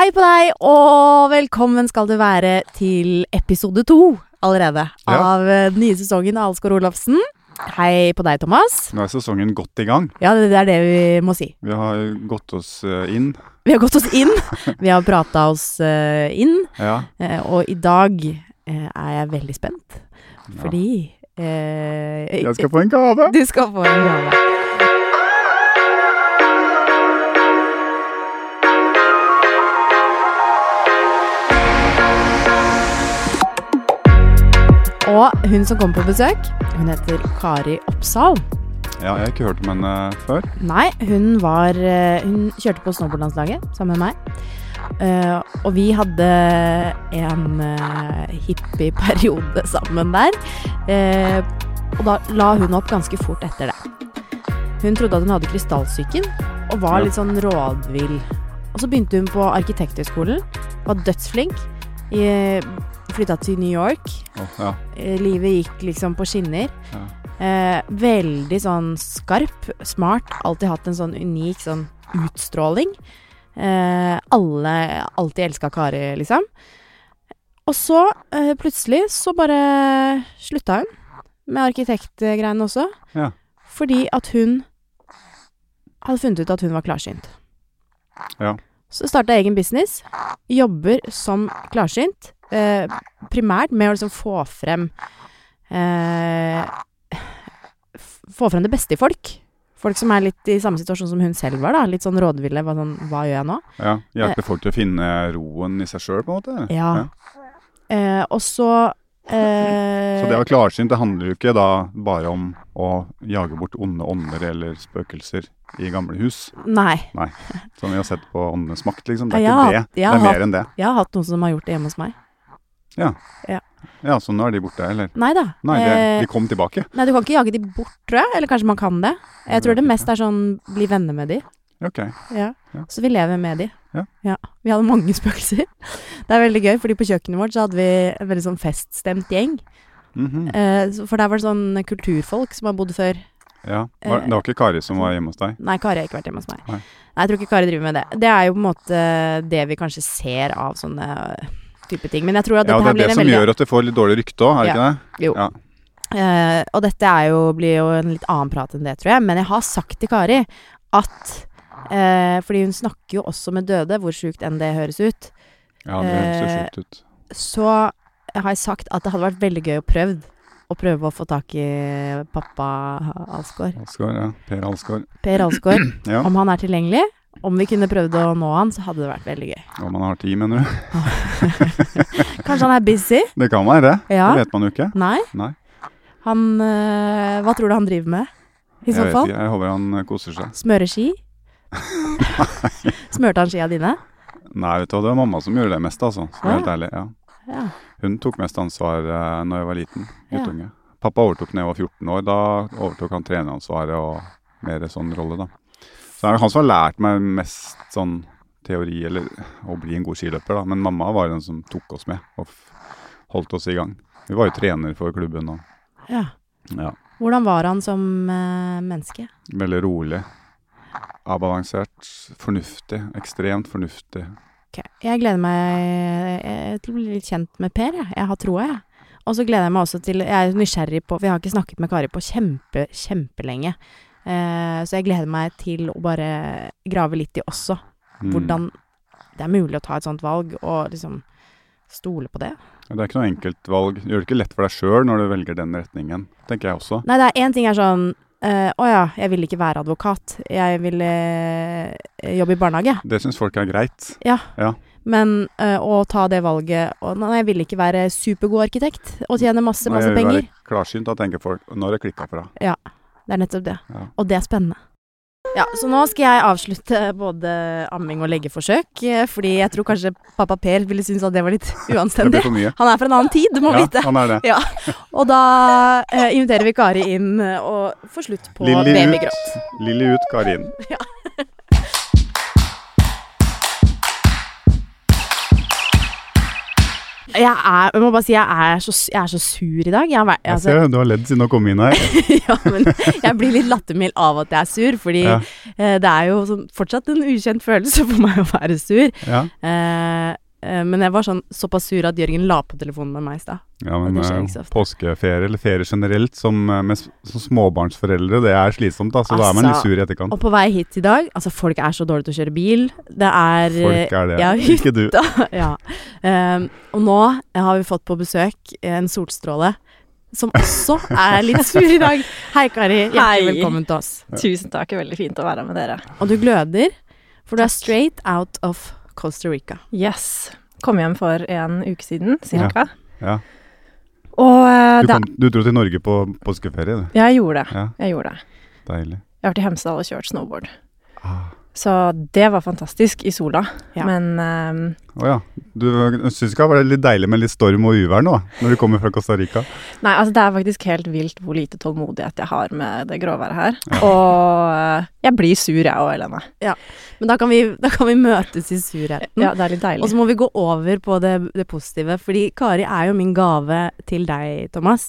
Hei på deg, og velkommen skal du være til episode to allerede Ja. av eh, den nye sesongen av Alsgaard Olafsen. Hei på deg, Thomas. Nå er sesongen godt i gang. Ja, det det er det vi må si. Vi har gått oss eh, inn. Vi har gått oss inn. Vi har prata oss eh, inn. Ja. og i dag er jeg veldig spent, fordi ja. Jeg skal få en gave. Du skal få en gave. Og hun som kommer på besøk, hun heter Kari Oppsal. Ja, jeg har ikke hørt om henne før. Nei, hun var eh, Hun kjørte på snowboardlandslaget sammen med meg. Uh, og vi hadde en uh, hippieperiode sammen der. Uh, og da la hun opp ganske fort etter det. Hun trodde at hun hadde krystallsyken, og var litt sånn rådvill. Og så begynte hun på Arkitekthøgskolen, var dødsflink. I- Flytta til New York. Oh, ja. Eh, Livet gikk liksom på skinner. Ja. Eh, veldig sånn skarp, smart. Alltid hatt en sånn unik sånn utstråling. Eh, alle alltid elska Kari, liksom. Og så, eh, plutselig, så bare slutta hun med arkitektgreiene også. Ja. Fordi at hun hadde funnet ut at hun var klarsynt. Ja. Så starta egen business. Jobber som klarsynt. Eh, primært med å liksom få frem eh, Få frem det beste i folk. Folk som er litt i samme situasjon som hun selv var. da Litt sånn rådville. Hva, sånn, hva gjør jeg nå? ja. Hjelpe folk til å finne roen i seg sjøl, på en måte. Ja. Eh, og så eh, Så det å være klarsynt, det handler jo ikke da bare om å jage bort onde ånder eller spøkelser i gamle hus, Nei. Nei. som vi har sett på Åndenes makt, liksom. Det er Ja, ikke det. Det er mer mer enn det. Jeg har hatt noen som har gjort det hjemme hos meg. Ja, så nå er de borte, eller? Nei da. Nei, de, Eh, de kom tilbake. nei, du kan ikke jage de bort, tror jeg. Eller kanskje man kan det. Jeg tror det mest er sånn bli venner med de. Ok. Ja. Ja. Så vi lever med de. Ja. Vi hadde mange spøkelser. Det er veldig gøy, fordi på kjøkkenet vårt så hadde vi en veldig sånn feststemt gjeng. Mm -hmm. for der var det sånn kulturfolk som har bodd før. Ja. Var, det var ikke Kari som var hjemme hos deg? Nei, Kari har ikke vært hjemme hos meg. Nei. Nei, jeg tror ikke Kari driver med det. Det er jo på en måte det vi kanskje ser av sånne type ting. Men jeg tror at Ja, dette det er det som veldig gjør at det får litt dårlig rykte òg, er det ikke det? Jo. Ja. Uh, og dette jo, blir jo en litt annen prat enn det, tror jeg. Men jeg har sagt til Kari at uh, Fordi hun snakker jo også med døde, hvor sjukt enn det høres ut. Ja, det høres Eh, sjukt ut. Så har jeg sagt at det hadde vært veldig gøy å prøve å prøve å få tak i pappa Alsgaard. Alsgaard, ja. Per Alsgaard. Per Alsgaard. Ja. Om han er tilgjengelig. Om vi kunne prøvd å nå han, så hadde det vært veldig gøy. Om han har tid, mener du? Kanskje han er busy? Det kan være det. Ja. Det vet man jo ikke. Nei? Nei. Han øh, Hva tror du han driver med? I Jeg så vet fall? ikke. Jeg håper han eh, koser seg. Smører ski? Smørte han skia dine? Nei, vet du hva, det var mamma som gjorde det mest, altså. Skal Ja. helt ærlig. Ja. Ja. Hun tok mest ansvar uh, når jeg var liten. Ja. Pappa overtok da jeg var 14 år. Da overtok han treneransvaret og mer sånn rolle, da. Så det er han som har lært meg mest sånn teori, eller å bli en god skiløper, da. Men mamma var den som tok oss med og holdt oss i gang. Vi var jo trener for klubben og ja. ja, Hvordan var han som uh, menneske? veldig rolig. Avbalansert, fornuftig. Ekstremt fornuftig. Okay. Jeg gleder meg eh, til å bli litt kjent med Per. Jeg, jeg har troa, jeg. Og så gleder jeg meg også til Jeg er nysgjerrig på For jeg har ikke snakket med Kari på kjempe, kjempelenge. Eh, så jeg gleder meg til å bare grave litt i også. Mm. Hvordan det er mulig å ta et sånt valg, og liksom stole på det. Det er ikke noe enkelt valg. Gjør det ikke lett for deg sjøl når du velger den retningen, tenker jeg også. Nei, det er én ting er sånn eh, Å ja, jeg vil ikke være advokat. Jeg vil uh, jobbe i barnehage. Det syns folk er greit. Ja Men uh, å ta det valget og, Nei, jeg vil ikke være supergod arkitekt og tjene masse, masse penger. Nei, jeg vil penger. være klarsynt, da tenker folk Nå har det klikka fra. Det er nettopp det. Ja. Og det er spennende. Ja, så nå skal jeg avslutte både amming og leggeforsøk, eh, fordi jeg tror kanskje pappa Per ville synes at det var litt Det uanstendig. for mye. Han er fra en annen tid, du må Ja, vite. han er det. Og da eh, inviterer vi Kari inn eh, og får slutt på Lilly babygråt. ut, Kari ut, Karin. Jeg, er, jeg må bare si jeg er så, jeg er så sur i dag. Jeg, har altså, Jeg ser du har ledd siden du kom inn her. ja, men jeg blir litt lattermild av at jeg er sur, fordi Ja. eh, det er jo sånn, fortsatt en ukjent følelse for meg å være sur. Ja, eh, men jeg var sånn såpass sur at Jørgen la på telefonen med meg i stad. ja men eh, påskeferie, eller ferie generelt, som, eh, med, som småbarnsforeldre, det er slitsomt. da, Så da er man litt Altså, sur i etterkant. Og på vei hit i dag Altså, folk er så dårlige til å kjøre bil. Det er Folk er det, ja, ikke du. ja. Um, og nå har vi fått på besøk en solstråle som også er litt sur i dag. Hei, Kari. Hjertelig Hei. velkommen til oss. Tusen takk, veldig fint å være med dere. Og du gløder, for du er straight out of Costa Rica. Yes. Kom hjem for en uke siden, cirka. Ja. Og eh, Du, kom, du dro til Norge på påskeferie, du. jeg gjorde det. Ja, Jeg gjorde det. deilig. Jeg har vært i Hemsedal og kjørt snowboard. Ah. Så det var fantastisk i sola. Ja. Men Å um, oh ja. Du syns ikke det var litt deilig med litt storm og uvær nå, når du kommer fra Costa Rica? nei, altså det er faktisk helt vilt hvor lite tålmodighet jeg har med det gråværet her. Og uh, jeg blir sur, jeg òg, Helene. Men da kan, vi, da kan vi møtes i surheten. Ja, det er litt deilig. Og så må vi gå over på det, det positive, fordi Kari er jo min gave til deg, Thomas.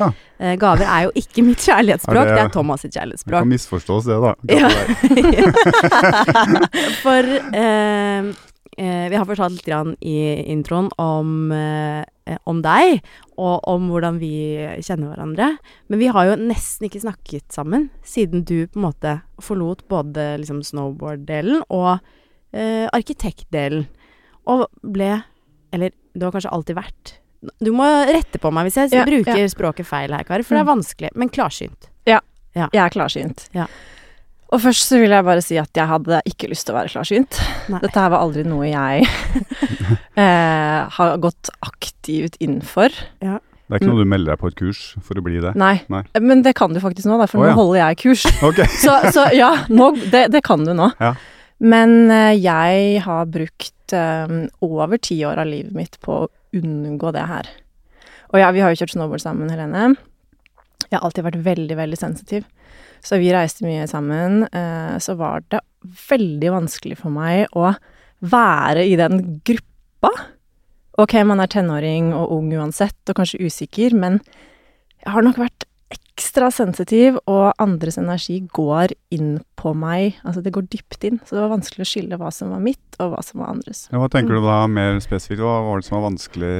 Eh, gaver er jo ikke mitt kjærlighetsspråk, det- det er Thomas sitt kjærlighetsspråk. Det kan misforstås, det, da. Ja. For eh, eh, vi har fortalt litt grann i introen om, eh, om deg, og om hvordan vi kjenner hverandre. Men vi har jo nesten ikke snakket sammen siden du på en måte forlot både liksom snowboard-delen og eh, arkitektdelen. Og ble Eller du har kanskje alltid vært Du må rette på meg hvis jeg Ja, bruker ja. språket feil her, Kari, for det er Mm. vanskelig. Men klarsynt. Ja, Jeg er klarsynt. Ja. Og først så vil jeg bare si at jeg hadde ikke lyst til å være klarsynt. Nei. Dette her var aldri noe jeg eh, har gått aktivt inn for. Det er ikke noe du melder deg på et kurs for å bli det? Nei. Nei. Men det kan du faktisk nå, for oh, ja. nå holder jeg kurs. Okay. Så, så ja, nå, det, det kan du nå. Ja. Men eh, jeg har brukt um, over ti år av livet mitt på å unngå det her. Og ja, vi har jo kjørt snowboard sammen, Helene. Jeg har alltid vært veldig, veldig sensitiv. Så vi reiste mye sammen. Eh, så var det veldig vanskelig for meg å være i den gruppa. Ok, man er tenåring og ung uansett, og kanskje usikker, men jeg har nok vært ekstra sensitiv, og andres energi går inn på meg. Altså, det går dypt inn. Så det var vanskelig å skille hva som var mitt, og hva som var andres. Ja, hva tenker du da mer spesifikt? Hva var det som var vanskelig?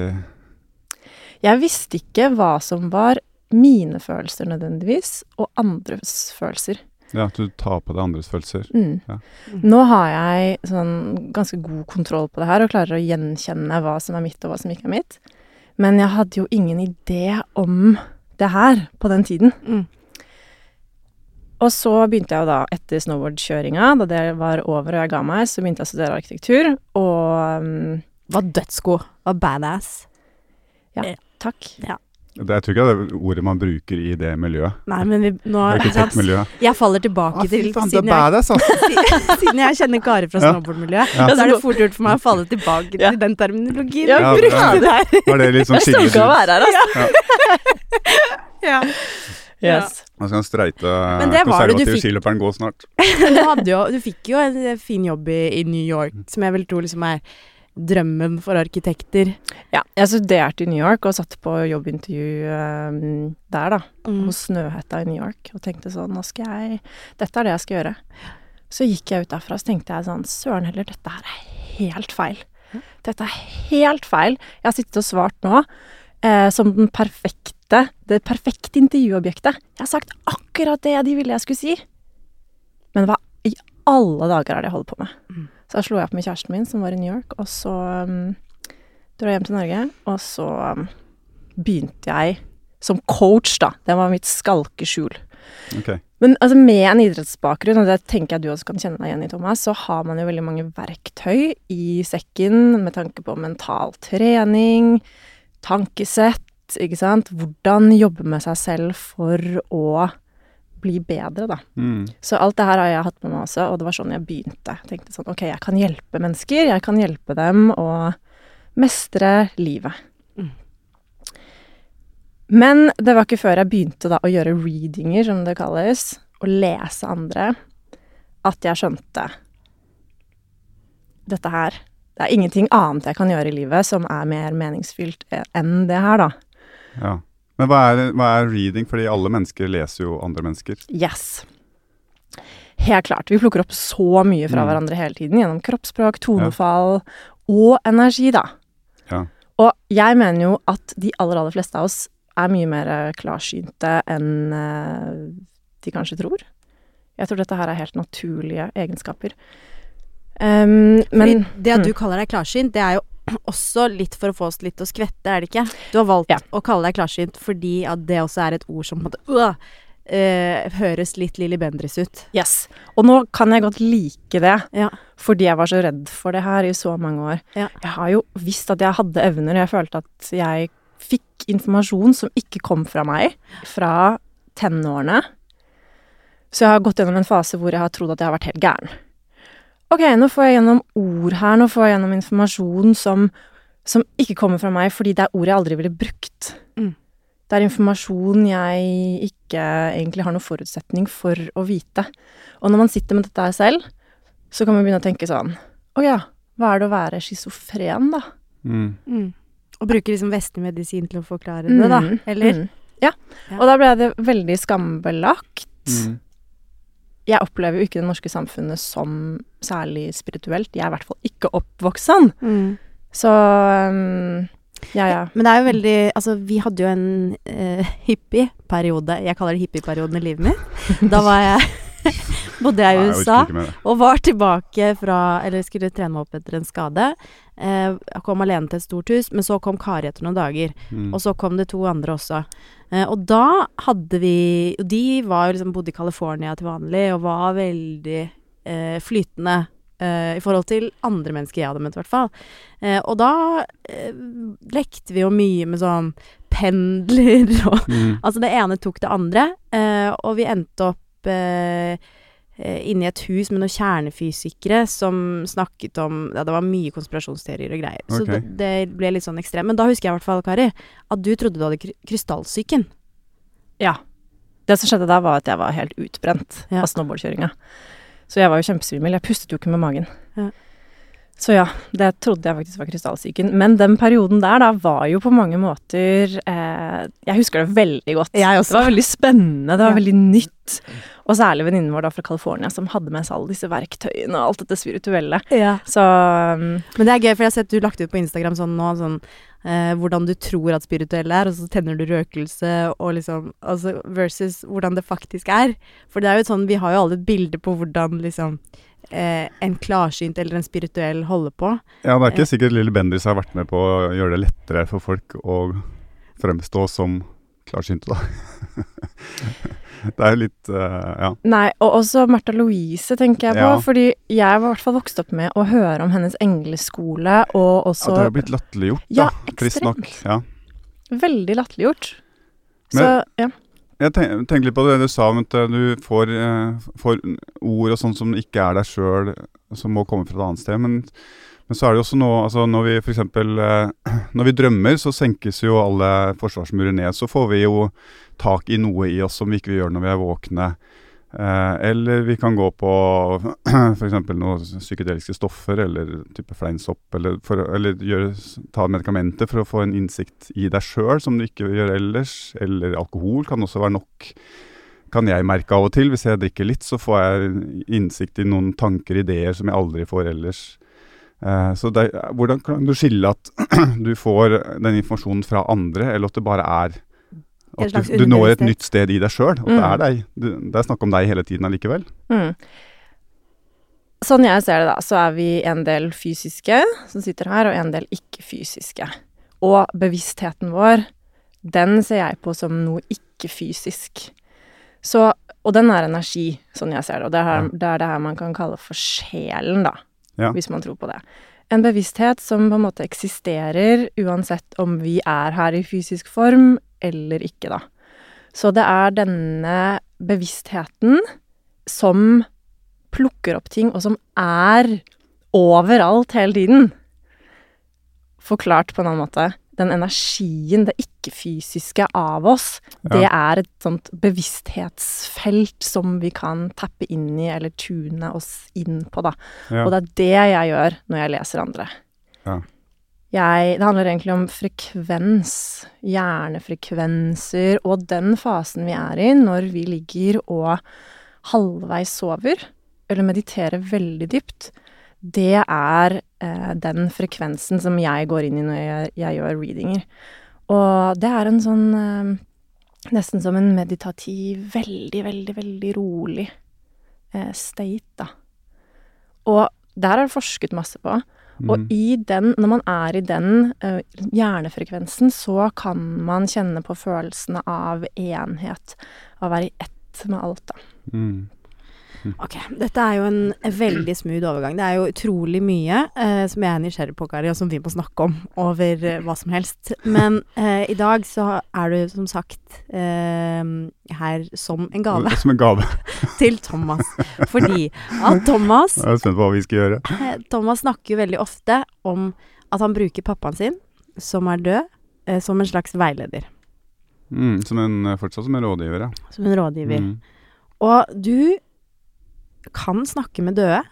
Jeg visste ikke hva som var mine følelser nødvendigvis, og andres følelser. Ja, At du tar på deg andres følelser? Mm. Ja. Nå har jeg sånn ganske god kontroll på det her, og klarer å gjenkjenne hva som er mitt, og hva som ikke er mitt. Men jeg hadde jo ingen idé om det her på den tiden. Mm. Og så begynte jeg jo da, etter snowboardkjøringa, da det var over og jeg ga meg, så begynte jeg å studere arkitektur, og um, Var dødsgod. Var badass. Ja. takk. Det, jeg tror ikke det er ordet man bruker i det miljøet. Nei, men vi, nå sant? Jeg faller tilbake Ah, til faen, er siden jeg, badass, siden jeg kjenner karer fra Ja. snowboardmiljøet, Ja. så er det fort gjort for meg å falle tilbake Ja. til den terminologien Ja, jeg brukte ja. der. Var det liksom sånn Jeg stolt å være her, altså. Ja. Yes. Nå skal den streite Men det var konservative skiløperen gå snart. Du, hadde jo, du fikk jo en fin jobb i, i New York, som jeg vil tro liksom er drømmen for arkitekter. Ja, jeg studerte i New York og satt på jobbintervju um, der, da. Mm. Hos Snøhetta i New York. Og tenkte sånn, nå skal jeg Dette er det jeg skal gjøre. Så gikk jeg ut derfra og tenkte jeg sånn, søren heller, dette her er helt feil. Dette er helt feil. Jeg har sittet og svart nå eh, som den perfekte Det perfekte intervjuobjektet. Jeg har sagt akkurat det de ville jeg skulle si. Men hva i alle dager er det jeg holder på med? Mm. Så da slo jeg opp med kjæresten min, som var i New York, og så um, dro jeg hjem til Norge, og så um, begynte jeg som coach, da. Det var mitt skalkeskjul. Okay. Men altså, med en idrettsbakgrunn, og det tenker jeg du også kan kjenne deg igjen i, Thomas, så har man jo veldig mange verktøy i sekken med tanke på mental trening, tankesett, ikke sant. Hvordan jobbe med seg selv for å bli bedre, da. Mm. Så alt det her har jeg hatt med meg også, og det var sånn jeg begynte. Jeg tenkte sånn ok, jeg kan hjelpe mennesker, jeg kan hjelpe dem å mestre livet. Mm. Men det var ikke før jeg begynte da å gjøre readinger, som det kalles, og lese andre, at jeg skjønte dette her. Det er ingenting annet jeg kan gjøre i livet som er mer meningsfylt enn det her, da. Ja. Men hva er, hva er reading? Fordi alle mennesker leser jo andre mennesker. Yes. Helt klart. Vi plukker opp så mye fra Mm. hverandre hele tiden gjennom kroppsspråk, tonefall og energi, da. Ja. Og jeg mener jo at de aller, aller fleste av oss er mye mer eh, klarsynte enn eh, de kanskje tror. Jeg tror dette her er helt naturlige egenskaper. Um, men det at du mm. kaller deg klarsynt, det er jo også litt for å få oss litt til å skvette, er det ikke? Du har valgt Ja. å kalle deg klarsynt fordi at det også er et ord som på en måte øh, eh, høres litt Lilly Bendriss ut. Yes. Og nå kan jeg godt like det, Ja. fordi jeg var så redd for det her i så mange år. Ja. Jeg har jo visst at jeg hadde evner, jeg følte at jeg fikk informasjon som ikke kom fra meg, fra tenårene. Så jeg har gått gjennom en fase hvor jeg har trodd at jeg har vært helt gæren. Ok, nå får jeg gjennom ord her, nå får jeg gjennom informasjon som, som ikke kommer fra meg, fordi det er ord jeg aldri ville brukt. Mm. Det er informasjon jeg ikke egentlig har noen forutsetning for å vite. Og når man sitter med dette her selv, så kan man begynne å tenke sånn Å ja, hva er det å være schizofren, da? Mm. Mm. Og bruke liksom vestlig medisin til å forklare det, da. Mm, Eller? mm. Ja. Ja. Og da ble det veldig skambelagt. Jeg opplever jo ikke det norske samfunnet som særlig spirituelt. Jeg er i hvert fall ikke oppvokst sånn. Mm. Så um, ja, ja. Men det er jo veldig Altså, vi hadde jo en uh, hippie-periode. Jeg kaller det hippie-perioden i livet mitt. Da var jeg Bodde jeg i Nei, jeg USA. Og var tilbake fra Eller skulle trene meg opp etter en skade. Eh, jeg kom alene til et stort hus, men så kom Kari etter noen dager. Mm. Og så kom det to andre også. Eh, og da hadde vi Og de var jo liksom bodde i California til vanlig og var veldig eh, flytende eh, i forhold til andre mennesker jeg hadde møtt, i hvert fall. Eh, og da eh, lekte vi jo mye med sånn pendler og Mm. Altså, det ene tok det andre, eh, og vi endte opp inne i et hus med noen kjernefysikere som snakket om Ja, det var mye konspirasjonsteorier og greier. Så det, det ble litt sånn ekstremt. Men da husker jeg i hvert fall, Kari, at du trodde du hadde kry krystallsyken. ja. Det som skjedde da, var at jeg var helt utbrent Ja. av snowboardkjøringa. Så jeg var jo kjempesvimmel. Jeg pustet jo ikke med magen. Ja. Så ja, det trodde jeg faktisk var krystallsyken. Men den perioden der da var jo på mange måter eh, Jeg husker det veldig godt. Det var veldig spennende, det var Ja. veldig nytt. Og særlig venninnen vår da fra California som hadde med seg alle disse verktøyene og alt dette spirituelle. Så um, Men det er gøy, for jeg har sett du lagt ut på Instagram sånn nå sånn eh, hvordan du tror at spirituell er, og så tenner du røkelse og liksom altså versus hvordan det faktisk er. For det er jo sånn, vi har jo alle et bilde på hvordan liksom eh, en klarsynt eller en spirituell holder på. Ja, det er ikke sikkert Lille Bendriss har vært med på å gjøre det lettere for folk å fremstå som klarsynte, da. det er jo litt uh, Ja. Nei, og også Märtha Louise tenker jeg på. Ja. Fordi jeg var i hvert fall vokst opp med å høre om hennes engleskole, og også ja, det har blitt latterliggjort, Ja, da. Trist nok. Ja. Veldig latterliggjort. Så ja. Jeg tenk- litt på det du sa om at eh, du får, eh, får ord og sånn som ikke er deg sjøl, som må komme fra et annet sted. Men, men så er det jo også noe altså Når vi f.eks. Eh, når vi drømmer, så senkes jo alle forsvarsmurer ned. Så får vi jo tak i noe i oss som vi ikke vil gjøre når vi er våkne. Eh, eller vi kan gå på f.eks. noen psykedeliske stoffer eller type fleinsopp, eller, for, eller gjøre, ta medikamenter for å få en innsikt i deg sjøl som du ikke vil gjøre ellers. Eller alkohol kan også være nok. Kan jeg merke av og til. Hvis jeg drikker litt, så får jeg innsikt i noen tanker, ideer, som jeg aldri får ellers. Eh, så det, hvordan kan du skille at du får den informasjonen fra andre, eller at det bare er at du, du når et nytt sted i deg sjøl. At det Mm. er deg. Du, det er snakk om deg hele tiden allikevel. Mm. Sånn jeg ser det, da, så er vi en del fysiske som sitter her, og en del ikke-fysiske. Og bevisstheten vår, den ser jeg på som noe ikke-fysisk. Så, og den er energi, sånn jeg ser det. Og det er, det er det her man kan kalle for sjelen, da. Ja. Hvis man tror på det. En bevissthet som på en måte eksisterer uansett om vi er her i fysisk form eller ikke, da. Så det er denne bevisstheten som plukker opp ting, og som er overalt hele tiden. Forklart på en annen måte. Den energien, det ikke-fysiske av oss, det er et sånt bevissthetsfelt som vi kan tappe inn i, eller tune oss inn på, da. Ja. Og det er det jeg gjør når jeg leser andre. Ja. Jeg, det handler egentlig om frekvens, hjernefrekvenser, og den fasen vi er i når vi ligger og halvveis sover, eller mediterer veldig dypt, det er den frekvensen som jeg går inn i når jeg, jeg gjør readinger. Og det er en sånn eh, Nesten som en meditativ, veldig, veldig, veldig rolig eh, state, da. Og der er det forsket masse på. Og Mm. i den, når man er i den uh, hjernefrekvensen, så kan man kjenne på følelsene av enhet, av å være i ett med alt, da. Mm. Ok, dette er jo en veldig smooth overgang. Det er jo utrolig mye eh, som jeg er nysgjerrig på, Kari, og som vi må snakke om over eh, hva som helst. Men eh, i dag så er du som sagt eh, her som en gave Som en gave. til Thomas. Fordi at Thomas Jeg er spent på hva vi skal gjøre. eh, Thomas snakker jo veldig ofte om at han bruker pappaen sin, som er død, eh, som en slags veileder. Mm. Som en, fortsatt som en rådgiver, ja. Som en rådgiver. Mm. Og du kan snakke med døde.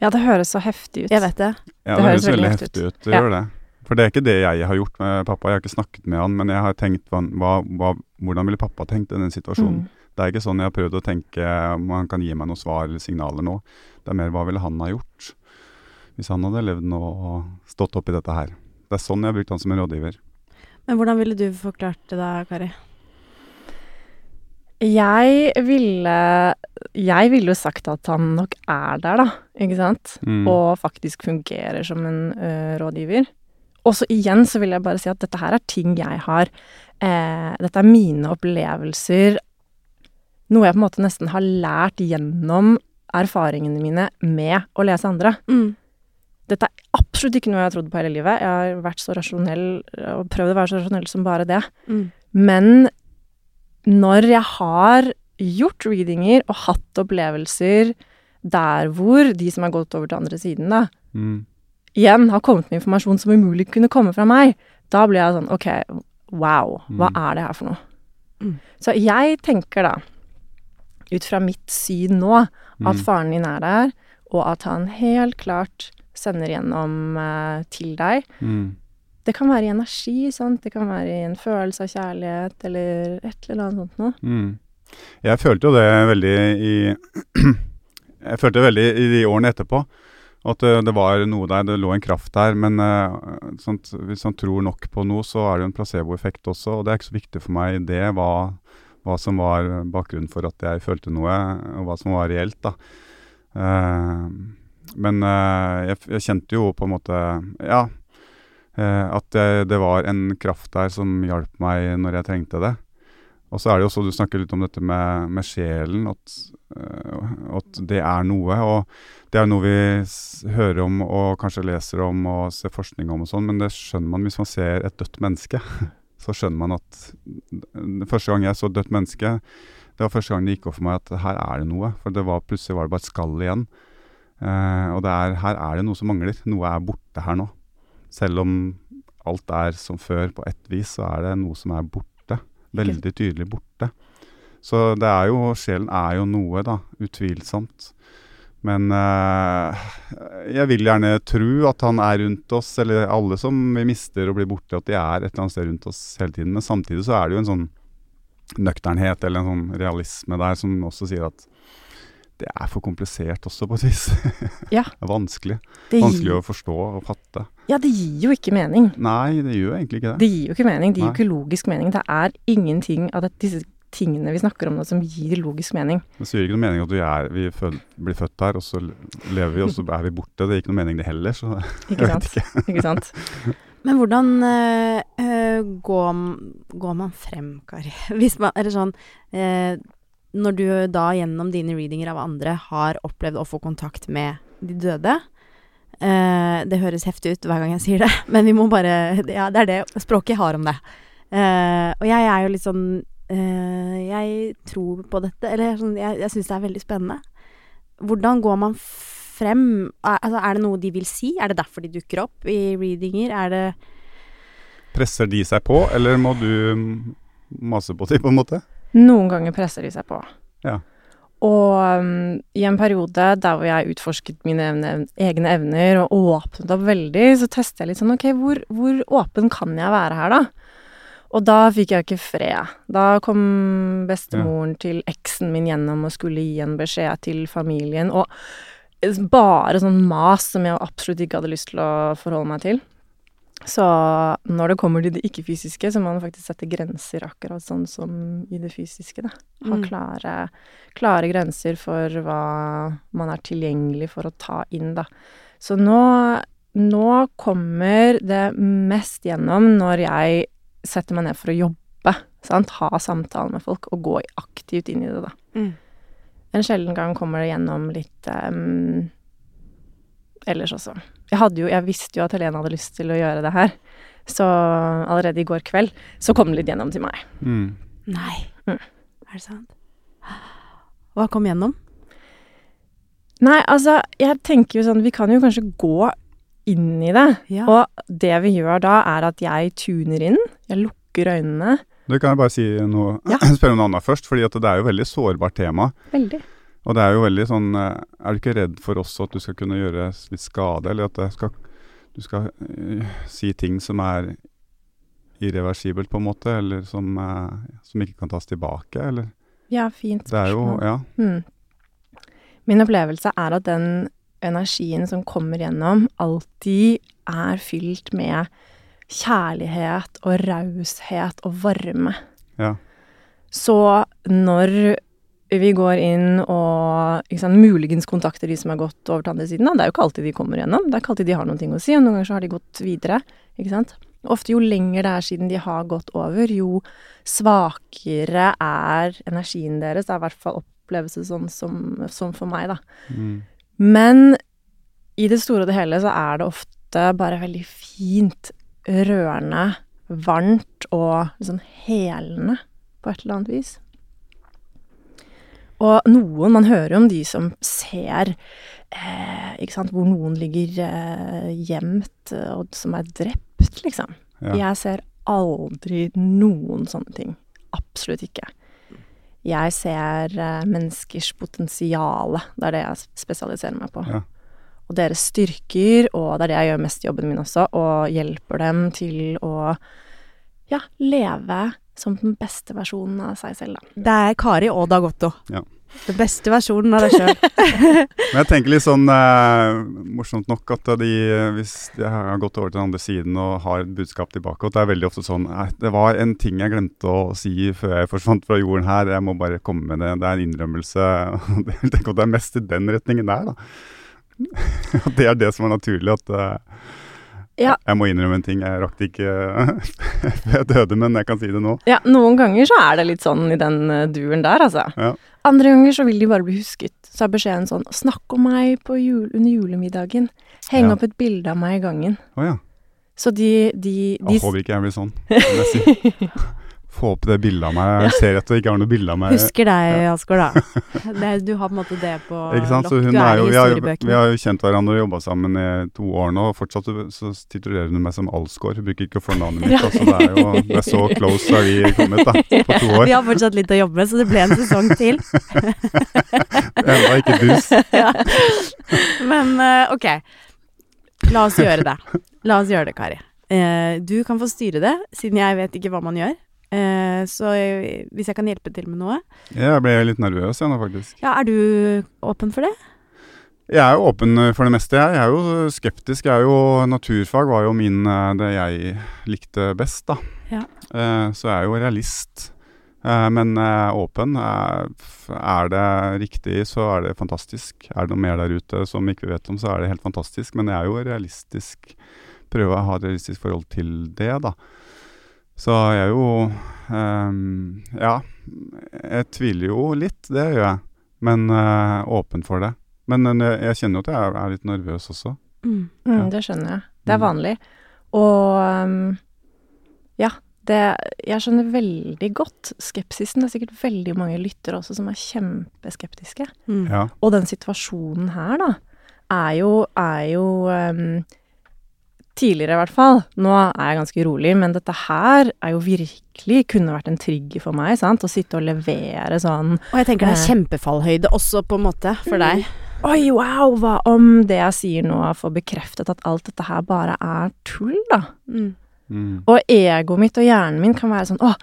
Ja, det høres så heftig ut. Jeg vet det. Ja, Det det, høres høres veldig veldig heftig ut. Det Ja. gjør det. For det er ikke det jeg har gjort med pappa. Jeg har ikke snakket med han, men jeg har tenkt hva, hva, hva, hvordan ville pappa tenkt i den situasjonen. Mm. Det er ikke sånn jeg har prøvd å tenke om han kan gi meg noen svar eller signaler nå. Det er mer hva ville han ha gjort hvis han hadde levd nå og stått opp i dette her. Det er sånn jeg har brukt han som en rådgiver. Men hvordan ville du forklart det da, Kari? Jeg ville Jeg ville jo sagt at han nok er der, da. Ikke sant? Mm. Og faktisk fungerer som en ø, rådgiver. Og så igjen så vil jeg bare si at dette her er ting jeg har eh, Dette er mine opplevelser. Noe jeg på en måte nesten har lært gjennom erfaringene mine med å lese andre. Mm. Dette er absolutt ikke noe jeg har trodd på hele livet. Jeg har vært så rasjonell og prøvd å være så rasjonell som bare det. Mm. Men når jeg har gjort readinger og hatt opplevelser der hvor de som har gått over til andre siden, da, Mm. igjen har kommet med informasjon som umulig kunne komme fra meg, da blir jeg sånn OK, wow, hva Mm. er det her for noe? Mm. Så jeg tenker da, ut fra mitt syn nå, at Mm. faren din er der, og at han helt klart sender gjennom uh, til deg. Det kan være i energi, sant? det kan være i en følelse av kjærlighet, eller et eller annet sånt noe. Mm. Jeg følte jo det veldig i Jeg følte veldig i de årene etterpå. At det, det var noe der, det lå en kraft der. Men eh, sånt, hvis man tror nok på noe, så er det jo en placeboeffekt også. Og det er ikke så viktig for meg det, hva, hva som var bakgrunnen for at jeg følte noe, og hva som var reelt, da. Uh, men uh, jeg, jeg kjente jo på en måte Ja. Eh, at det, det var en kraft der som hjalp meg når jeg trengte det. Og så er det jo så du snakker litt om dette med, med sjelen, at, øh, at det er noe. Og det er noe vi hører om og kanskje leser om og ser forskning om og sånn, men det skjønner man hvis man ser et dødt menneske. Så skjønner man at Første gang jeg så et dødt menneske, det var første gang det gikk opp for meg at her er det noe. For det var, plutselig var det bare et skall igjen. Eh, og er, her er det noe som mangler. Noe er borte her nå. Selv om alt er som før på ett vis, så er det noe som er borte. Veldig tydelig borte. Så det er jo Sjelen er jo noe, da. Utvilsomt. Men øh, jeg vil gjerne tro at han er rundt oss, eller alle som vi mister og blir borte, at de er et eller annet sted rundt oss hele tiden. Men samtidig så er det jo en sånn nøkternhet eller en sånn realisme der som også sier at det er for komplisert også, på et vis. Ja. det er vanskelig. Det Vanskelig gir, å forstå og fatte. ja, det gir jo ikke mening. Nei, det gjør egentlig ikke det. Det gir jo ikke mening. Det gir jo ikke logisk mening. Det er ingenting av det, disse tingene vi snakker om nå som gir logisk mening. Det gir ikke noe mening at vi, er, vi fød, blir født her, og så lever vi, og så er vi borte. Det gir ikke noe mening det heller, så Ikke jeg sant? vet ikke. Ikke sant? Men hvordan eh, eh, går, går man frem, Kari? Hvis man Eller sånn eh, når du da gjennom dine readinger av andre har opplevd å få kontakt med de døde eh, Det høres heftig ut hver gang jeg sier det, men vi må bare Ja, det er det språket jeg har om det. Eh, og jeg er jo litt sånn eh, Jeg tror på dette, eller sånn, jeg, jeg syns det er veldig spennende. Hvordan går man frem? Altså, er det noe de vil si? Er det derfor de dukker opp i readinger? Er det Presser de seg på, eller må du mm, mase på dem, på en måte? Noen ganger presser de seg på. Ja. Og um, i en periode der hvor jeg utforsket mine evne, egne evner og åpnet opp veldig, så testet jeg litt sånn OK, hvor, hvor åpen kan jeg være her, da? Og da fikk jeg ikke fred. Da kom bestemoren til eksen min gjennom og skulle gi en beskjed til familien, og bare sånn mas som jeg absolutt ikke hadde lyst til å forholde meg til. Så når det kommer til det ikke-fysiske, så må man faktisk sette grenser, akkurat sånn som i det fysiske, da. Ha Mm. klare, klare grenser for hva man er tilgjengelig for å ta inn, da. Så nå, nå kommer det mest gjennom når jeg setter meg ned for å jobbe, sant. Ha samtaler med folk og gå aktivt inn i det, da. Mm. En sjelden gang kommer det gjennom litt um, ellers også. Jeg hadde jo, jeg visste jo at Helene hadde lyst til å gjøre det her, så allerede i går kveld så kom det litt gjennom til meg. Mm. Nei. Mm. Er det sant? Hva kom gjennom? Nei, altså, jeg tenker jo sånn, vi kan jo kanskje gå inn i det, Ja. og det vi gjør da er at jeg tuner inn, jeg lukker øynene, Du kan jeg bare si noe, Ja. spørre om noe annet først, for det er jo veldig sårbart tema. veldig. Og det er jo veldig sånn eh, Er du ikke redd for også at du skal kunne gjøre litt skade, eller at det skal, du skal eh, si ting som er irreversibelt, på en måte, eller som, eh, som ikke kan tas tilbake, eller? Ja, fint Det er jo spørsmål. Ja. Mm. Min opplevelse er at den energien som kommer gjennom, alltid er fylt med kjærlighet og raushet og varme. Ja. Så når vi går inn og sant, muligens kontakter de som har gått over til andre siden, da, det er jo ikke alltid de kommer gjennom, det er ikke alltid de har noen ting å si, og noen ganger så har de gått videre, ikke sant. Ofte jo lenger det er siden de har gått over, jo svakere er energien deres. Det er i hvert fall opplevelse sånn som, som for meg, da. Mm. Men i det store og det hele så er det ofte bare veldig fint, rørende, varmt og liksom helende på et eller annet vis. Og noen, man hører jo om de som ser eh, ikke sant, hvor noen ligger eh, gjemt eh, og som er drept, liksom. Ja. Jeg ser aldri noen sånne ting. Absolutt ikke. Jeg ser eh, menneskers potensiale. Det er det jeg spesialiserer meg på. Ja. Og deres styrker, og det er det jeg gjør mest i jobben min også, og hjelper dem til å ja, leve som den beste versjonen av seg selv, da. Det er Kari og Dag Otto. Ja. Den beste versjonen av deg sjøl. Men jeg tenker litt sånn eh, morsomt nok at de, hvis de har gått over til den andre siden og har et budskap tilbake, at det er veldig ofte sånn «Nei, Det var en ting jeg glemte å si før jeg forsvant fra jorden her, jeg må bare komme med det. Det er en innrømmelse. Jeg tenker at det er mest i den retningen der, da. At det er det som er naturlig. At eh, Ja. jeg må innrømme en ting. Jeg rakk det ikke før jeg døde, men jeg kan si det nå. Ja, noen ganger så er det litt sånn i den eh, duren der, altså. Ja. Andre ganger så vil de bare bli husket. Så er beskjeden sånn Snakk om meg på jul, under julemiddagen. Heng Ja. opp et bilde av meg i gangen. Oh, ja. Så de, de, de Jeg håper ikke jeg blir sånn. vil jeg. Få opp det bildet av meg. Jeg ser at jeg ikke har noe bilde av meg. Husker deg, Asgaard, da. Det, du har på en måte det på lokk. Du er jo, i vi, har, jo- vi har jo kjent hverandre og jobba sammen i to år nå, og fortsatt så titulerer hun meg som Alsgaard. Hun bruker ikke fornavnet mitt. Altså, det er jo det er så close har vi kommet da, på to år. Vi har fortsatt litt å jobbe med, så det ble en sesong til. Enda ikke dus. ja. Men eh, ok, la oss gjøre det. La oss gjøre det, Kari. Eh, du kan få styre det, siden jeg vet ikke hva man gjør. Eh, så hvis jeg kan hjelpe til med noe Jeg ble litt nervøs jeg nå, faktisk. Ja, er du åpen for det? Jeg er jo åpen for det meste, jeg. Jeg er jo skeptisk. Jeg er jo, naturfag var jo min, eh, det jeg likte best, da. Ja. Eh, så jeg er jo realist. Men åpen. Er det riktig, så er det fantastisk. Er det noe mer der ute som ikke vi vet om, så er det helt fantastisk. Men jeg er jo realistisk. Prøver å ha et realistisk forhold til det, da. Så jeg er jo um, Ja, jeg tviler jo litt, det gjør jeg. Men uh, åpen for det. Men uh, jeg kjenner jo at jeg er, litt nervøs også. Mm. Mm, Ja. det skjønner jeg. Det er Mm. vanlig. Og um, ja, det Jeg skjønner veldig godt skepsisen. Det er sikkert veldig mange lyttere også som er kjempeskeptiske. Mm. Ja. Og den situasjonen her, da, er jo, er jo um, Tidligere, i hvert fall. Nå er jeg ganske rolig, men dette her er jo virkelig kunne vært en trigger for meg, sant. Å sitte og levere sånn Og jeg tenker det er Eh. kjempefallhøyde også, på en måte, for deg. Oi, wow, hva om det jeg sier nå får bekreftet at alt dette her bare er tull, da? Mm. Mm. Og egoet mitt og hjernen min kan være sånn Å,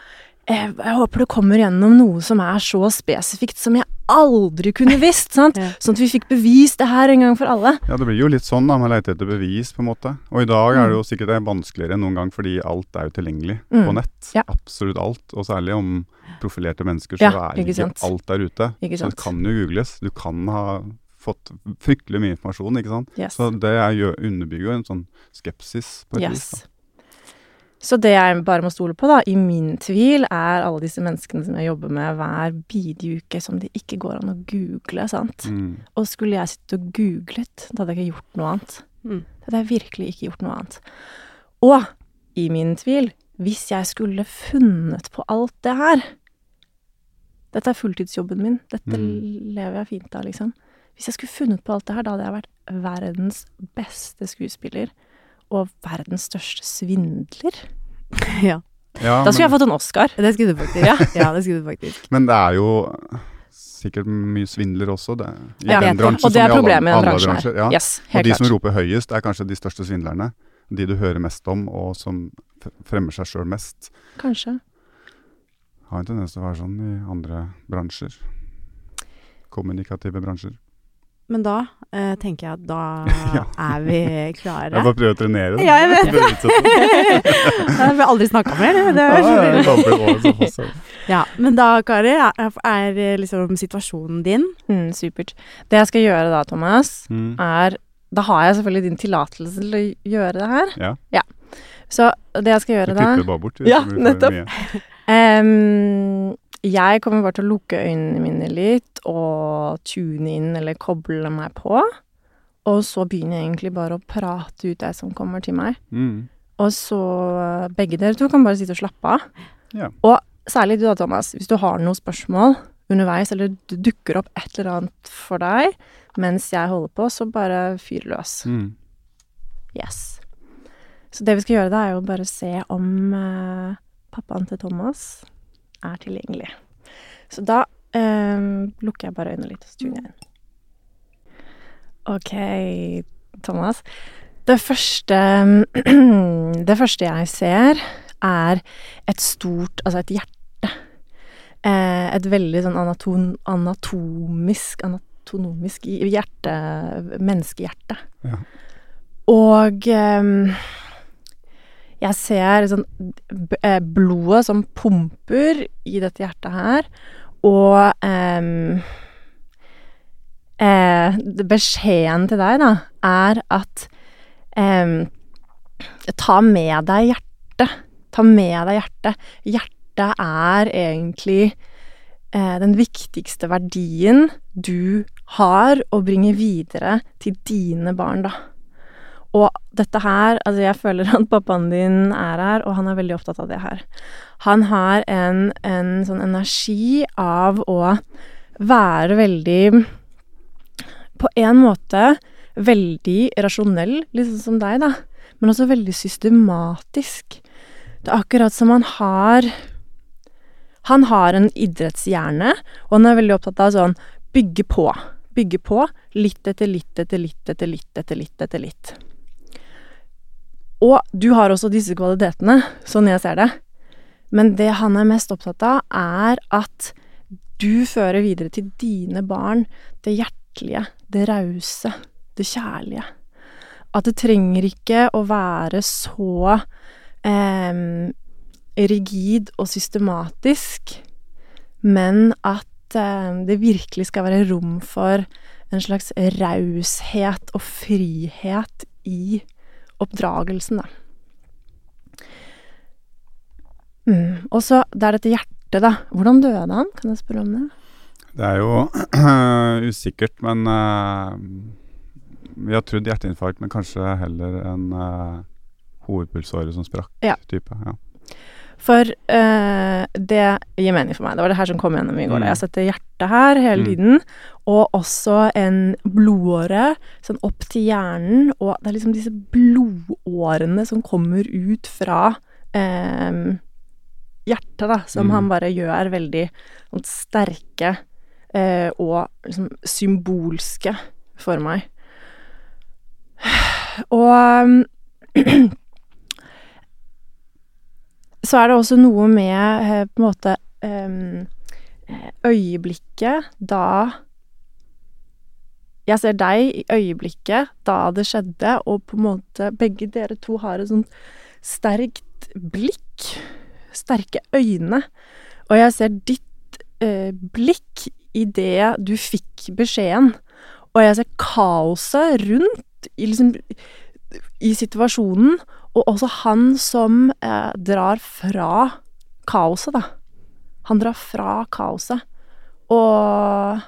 jeg, jeg håper det kommer gjennom noe som er så spesifikt som jeg aldri kunne visst, sant? Ja. Sånn at vi fikk bevist det her en gang for alle. Ja, det blir jo litt sånn da, man leter etter bevis, på en måte. Og i dag er det jo sikkert det vanskeligere enn noen gang, fordi alt er jo tilgjengelig Mm. på nett. Ja. Absolutt alt. Og særlig om profilerte mennesker, så Ja, er ikke ikke sant. alt der ute. Ikke Så det kan jo googles. Du kan ha fått fryktelig mye informasjon, ikke sant. Yes. Så det er, jo- underbygger jo en sånn skepsis på et vis. yes. Så det jeg bare må stole på, da, i min tvil, er alle disse menneskene som jeg jobber med hver bidige uke, som det ikke går an å google, sant. Mm. Og skulle jeg sittet og googlet, da hadde jeg ikke gjort noe annet. Mm. Da hadde jeg virkelig ikke gjort noe annet. Og i min tvil, hvis jeg skulle funnet på alt det her Dette er fulltidsjobben min. Dette Mm. lever jeg fint av, liksom. Hvis jeg skulle funnet på alt det her, da hadde jeg vært verdens beste skuespiller. Og verdens største svindler. Ja. Ja, Da skulle men, jeg fått en Oscar. Det skulle du faktisk. Ja, ja det skulle du faktisk. men det er jo sikkert mye svindler også, det. I Ja, den bransjen Og det er problemet i den bransjen her. Ja. Yes, Og de klart. som roper høyest, er kanskje de største svindlerne. De du hører mest om, og som fremmer seg sjøl mest. Kanskje. Har en tendens til å være sånn i andre bransjer. Kommunikative bransjer. Men da eh, tenker jeg at da Ja. er vi klare. Jeg bare prøver å trenere. Ja, jeg vet. det. Det har vi aldri snakka mer, det. det Ja, er ja, det som passer. ja, men da, Kari, er, eh, liksom situasjonen din Mm, supert. Det jeg skal gjøre da, Thomas, Mm. er Da har jeg selvfølgelig din tillatelse til å gjøre det her. Ja. ja. Så det jeg skal gjøre da klipper det bare bort. Ja, det nettopp. mye. Jeg kommer bare til å lukke øynene mine litt og tune inn eller koble meg på. Og så begynner jeg egentlig bare å prate ut det som kommer til meg. Mm. Og så eh, begge dere to kan bare sitte og slappe av. Ja. Og særlig du da, Thomas. Hvis du har noen spørsmål underveis, eller det dukker opp et eller annet for deg mens jeg holder på, så bare fyr løs. Mm. Yes. Så det vi skal gjøre da, er jo bare se om eh, pappaen til Thomas er tilgjengelig. Så da eh, lukker jeg bare øynene litt, og så tuner jeg inn. Ok, Thomas. Det første Det første jeg ser, er et stort Altså et hjerte. Eh, et veldig sånn anaton, anatomisk Anatonomisk hjerte Menneskehjerte. Ja. Og ehm, jeg ser sånn eh, blodet som pumper i dette hjertet her, og um, eh, Beskjeden til deg, da, er at ehm, Ta med deg hjertet. Ta med deg hjertet. Hjertet er egentlig eh, den viktigste verdien du har å bringe videre til dine barn, da. Og dette her Altså, jeg føler at pappaen din er her, og han er veldig opptatt av det her. Han har en, en sånn energi av å være veldig På en måte veldig rasjonell, sånn som deg, da. Men også veldig systematisk. Det er akkurat som han har Han har en idrettshjerne, og han er veldig opptatt av sånn bygge på. Bygge på. Litt etter litt etter litt etter litt etter litt etter litt. Og du har også disse kvalitetene, sånn jeg ser det. Men det han er mest opptatt av, er at du fører videre til dine barn det hjertelige, det rause, det kjærlige. At det trenger ikke å være så eh, rigid og systematisk, men at eh, det virkelig skal være rom for en slags raushet og frihet i oppdragelsen, da. Mm. Og så det er dette hjertet, da. Hvordan døde han? Kan jeg spørre om det? Det er jo usikkert, men uh, vi har trodd hjerteinfarkt, men kanskje heller en uh, hovedpulsåre som sprakk. Ja. type, ja. For eh, det gir mening for meg. Det var det her som kom gjennom i går. Mm. Jeg setter hjertet her hele Mm. tiden, og også en blodåre sånn opp til hjernen. Og det er liksom disse blodårene som kommer ut fra eh, hjertet, da, som Mm. han bare gjør veldig sånn sterke eh, og liksom symbolske for meg. Og så er det også noe med eh, på en måte eh, øyeblikket da Jeg ser deg i øyeblikket da det skjedde, og på en måte begge dere to har et sånt sterkt blikk. Sterke øyne. Og jeg ser ditt eh, blikk idet du fikk beskjeden. Og jeg ser kaoset rundt i, liksom, i situasjonen, og også han som eh, drar fra kaoset, da. Han drar fra kaoset. Og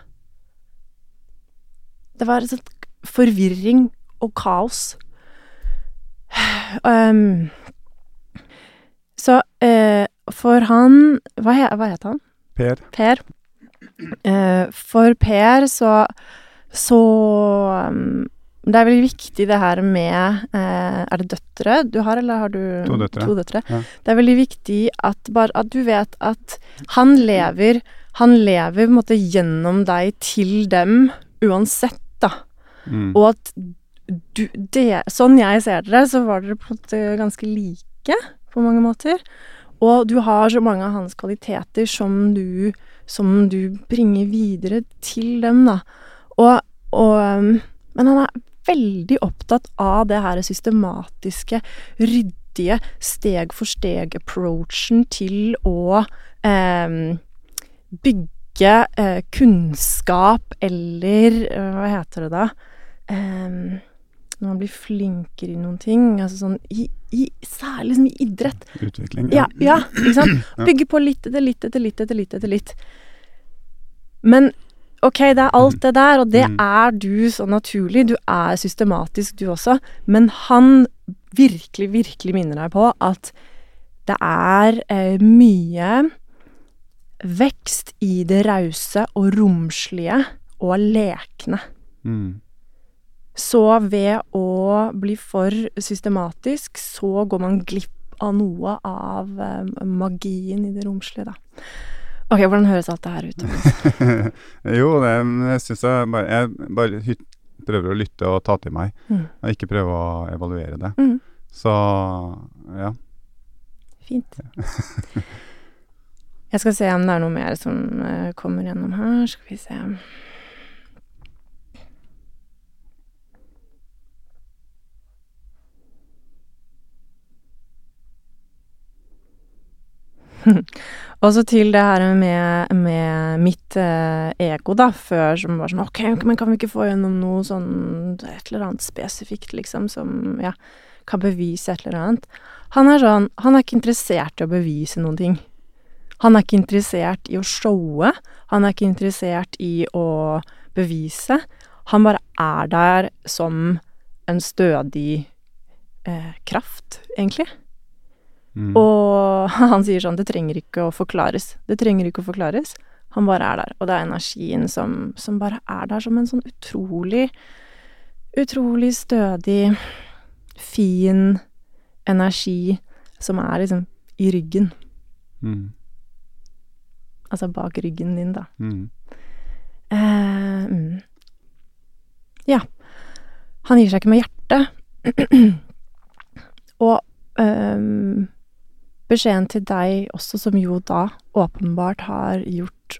det var en sånn forvirring og kaos. Um, så uh, for han hva, he, hva het han? Per, Per. Uh, for Per så så um, Det er veldig viktig det her med eh, Er det døtre du har, eller har du To døtre. døtre? Ja. Det er veldig viktig at bare at du vet at han lever Han lever på en måte gjennom deg til dem uansett. Mm. Og at du det, Sånn jeg ser dere, så var dere på en måte ganske like på mange måter. Og du har så mange av hans kvaliteter som du, som du bringer videre til dem, da. Og, og um, Men han er veldig opptatt av det her systematiske, ryddige, steg for steg-approachen til å eh, bygge eh, kunnskap eller eh, Hva heter det da? Em, når man blir flinkere i noen ting. Altså sånn i, i Særlig liksom i idrett. Utvikling. Ja, ja, ikke sant? Bygge på litt etter litt etter litt etter litt etter litt. Men ok, det er alt det der, og det Mm. er du så naturlig. Du er systematisk, du også. Men han virkelig, virkelig minner deg på at det er eh, mye vekst i det rause og romslige og lekne. Mm. Så ved å bli for systematisk, så går man glipp av noe av eh, magien i det romslige, da. Ok, hvordan høres alt det her ut? Jo, det syns jeg bare Jeg bare hyt, prøver å lytte og ta til meg, Mm. og ikke prøve å evaluere det. Mm. Så ja. Fint. Jeg skal se om det er noe mer som eh, kommer gjennom her. Skal vi se. Og så til det her med, med mitt eh, ego, da, før som var sånn Ok, men kan vi ikke få gjennom noe sånn Et eller annet spesifikt, liksom, som ja, kan bevise et eller annet. Han er sånn Han er ikke interessert i å bevise noen ting. Han er ikke interessert i å showe. Han er ikke interessert i å bevise. Han bare er der som en stødig eh, kraft, egentlig. Mm. Og han sier sånn Det trenger ikke å forklares. Det trenger ikke å forklares. Han bare er der. Og det er energien som, som bare er der som en sånn utrolig Utrolig stødig, fin energi som er liksom i ryggen. Mm. Altså bak ryggen din, da. Mm. Uh. Ja. Han gir seg ikke med hjertet. Og ehm, beskjeden til deg også, som jo da åpenbart har gjort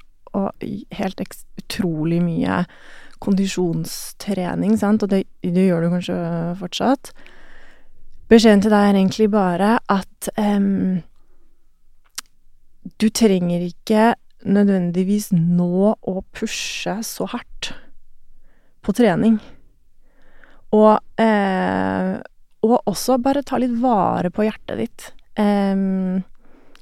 helt utrolig mye kondisjonstrening, sant, og det, det gjør du kanskje fortsatt. Beskjeden til deg er egentlig bare at um, du trenger ikke nødvendigvis nå å pushe så hardt på trening. Og, eh, og også bare ta litt vare på hjertet ditt. Em,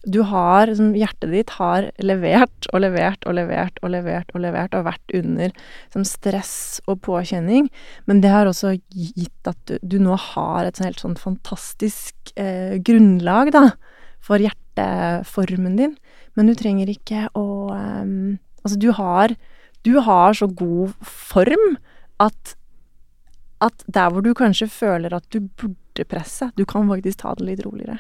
Du har liksom, Hjertet ditt har levert og levert og levert og levert og levert og vært under liksom, stress og påkjenning, men det har også gitt at du, du nå har et sånn helt sånn fantastisk eh, grunnlag, da, for hjerteformen din. Men du trenger ikke å eh, Altså, du har Du har så god form at at der hvor du kanskje føler at du burde presse, du kan faktisk ta det litt roligere.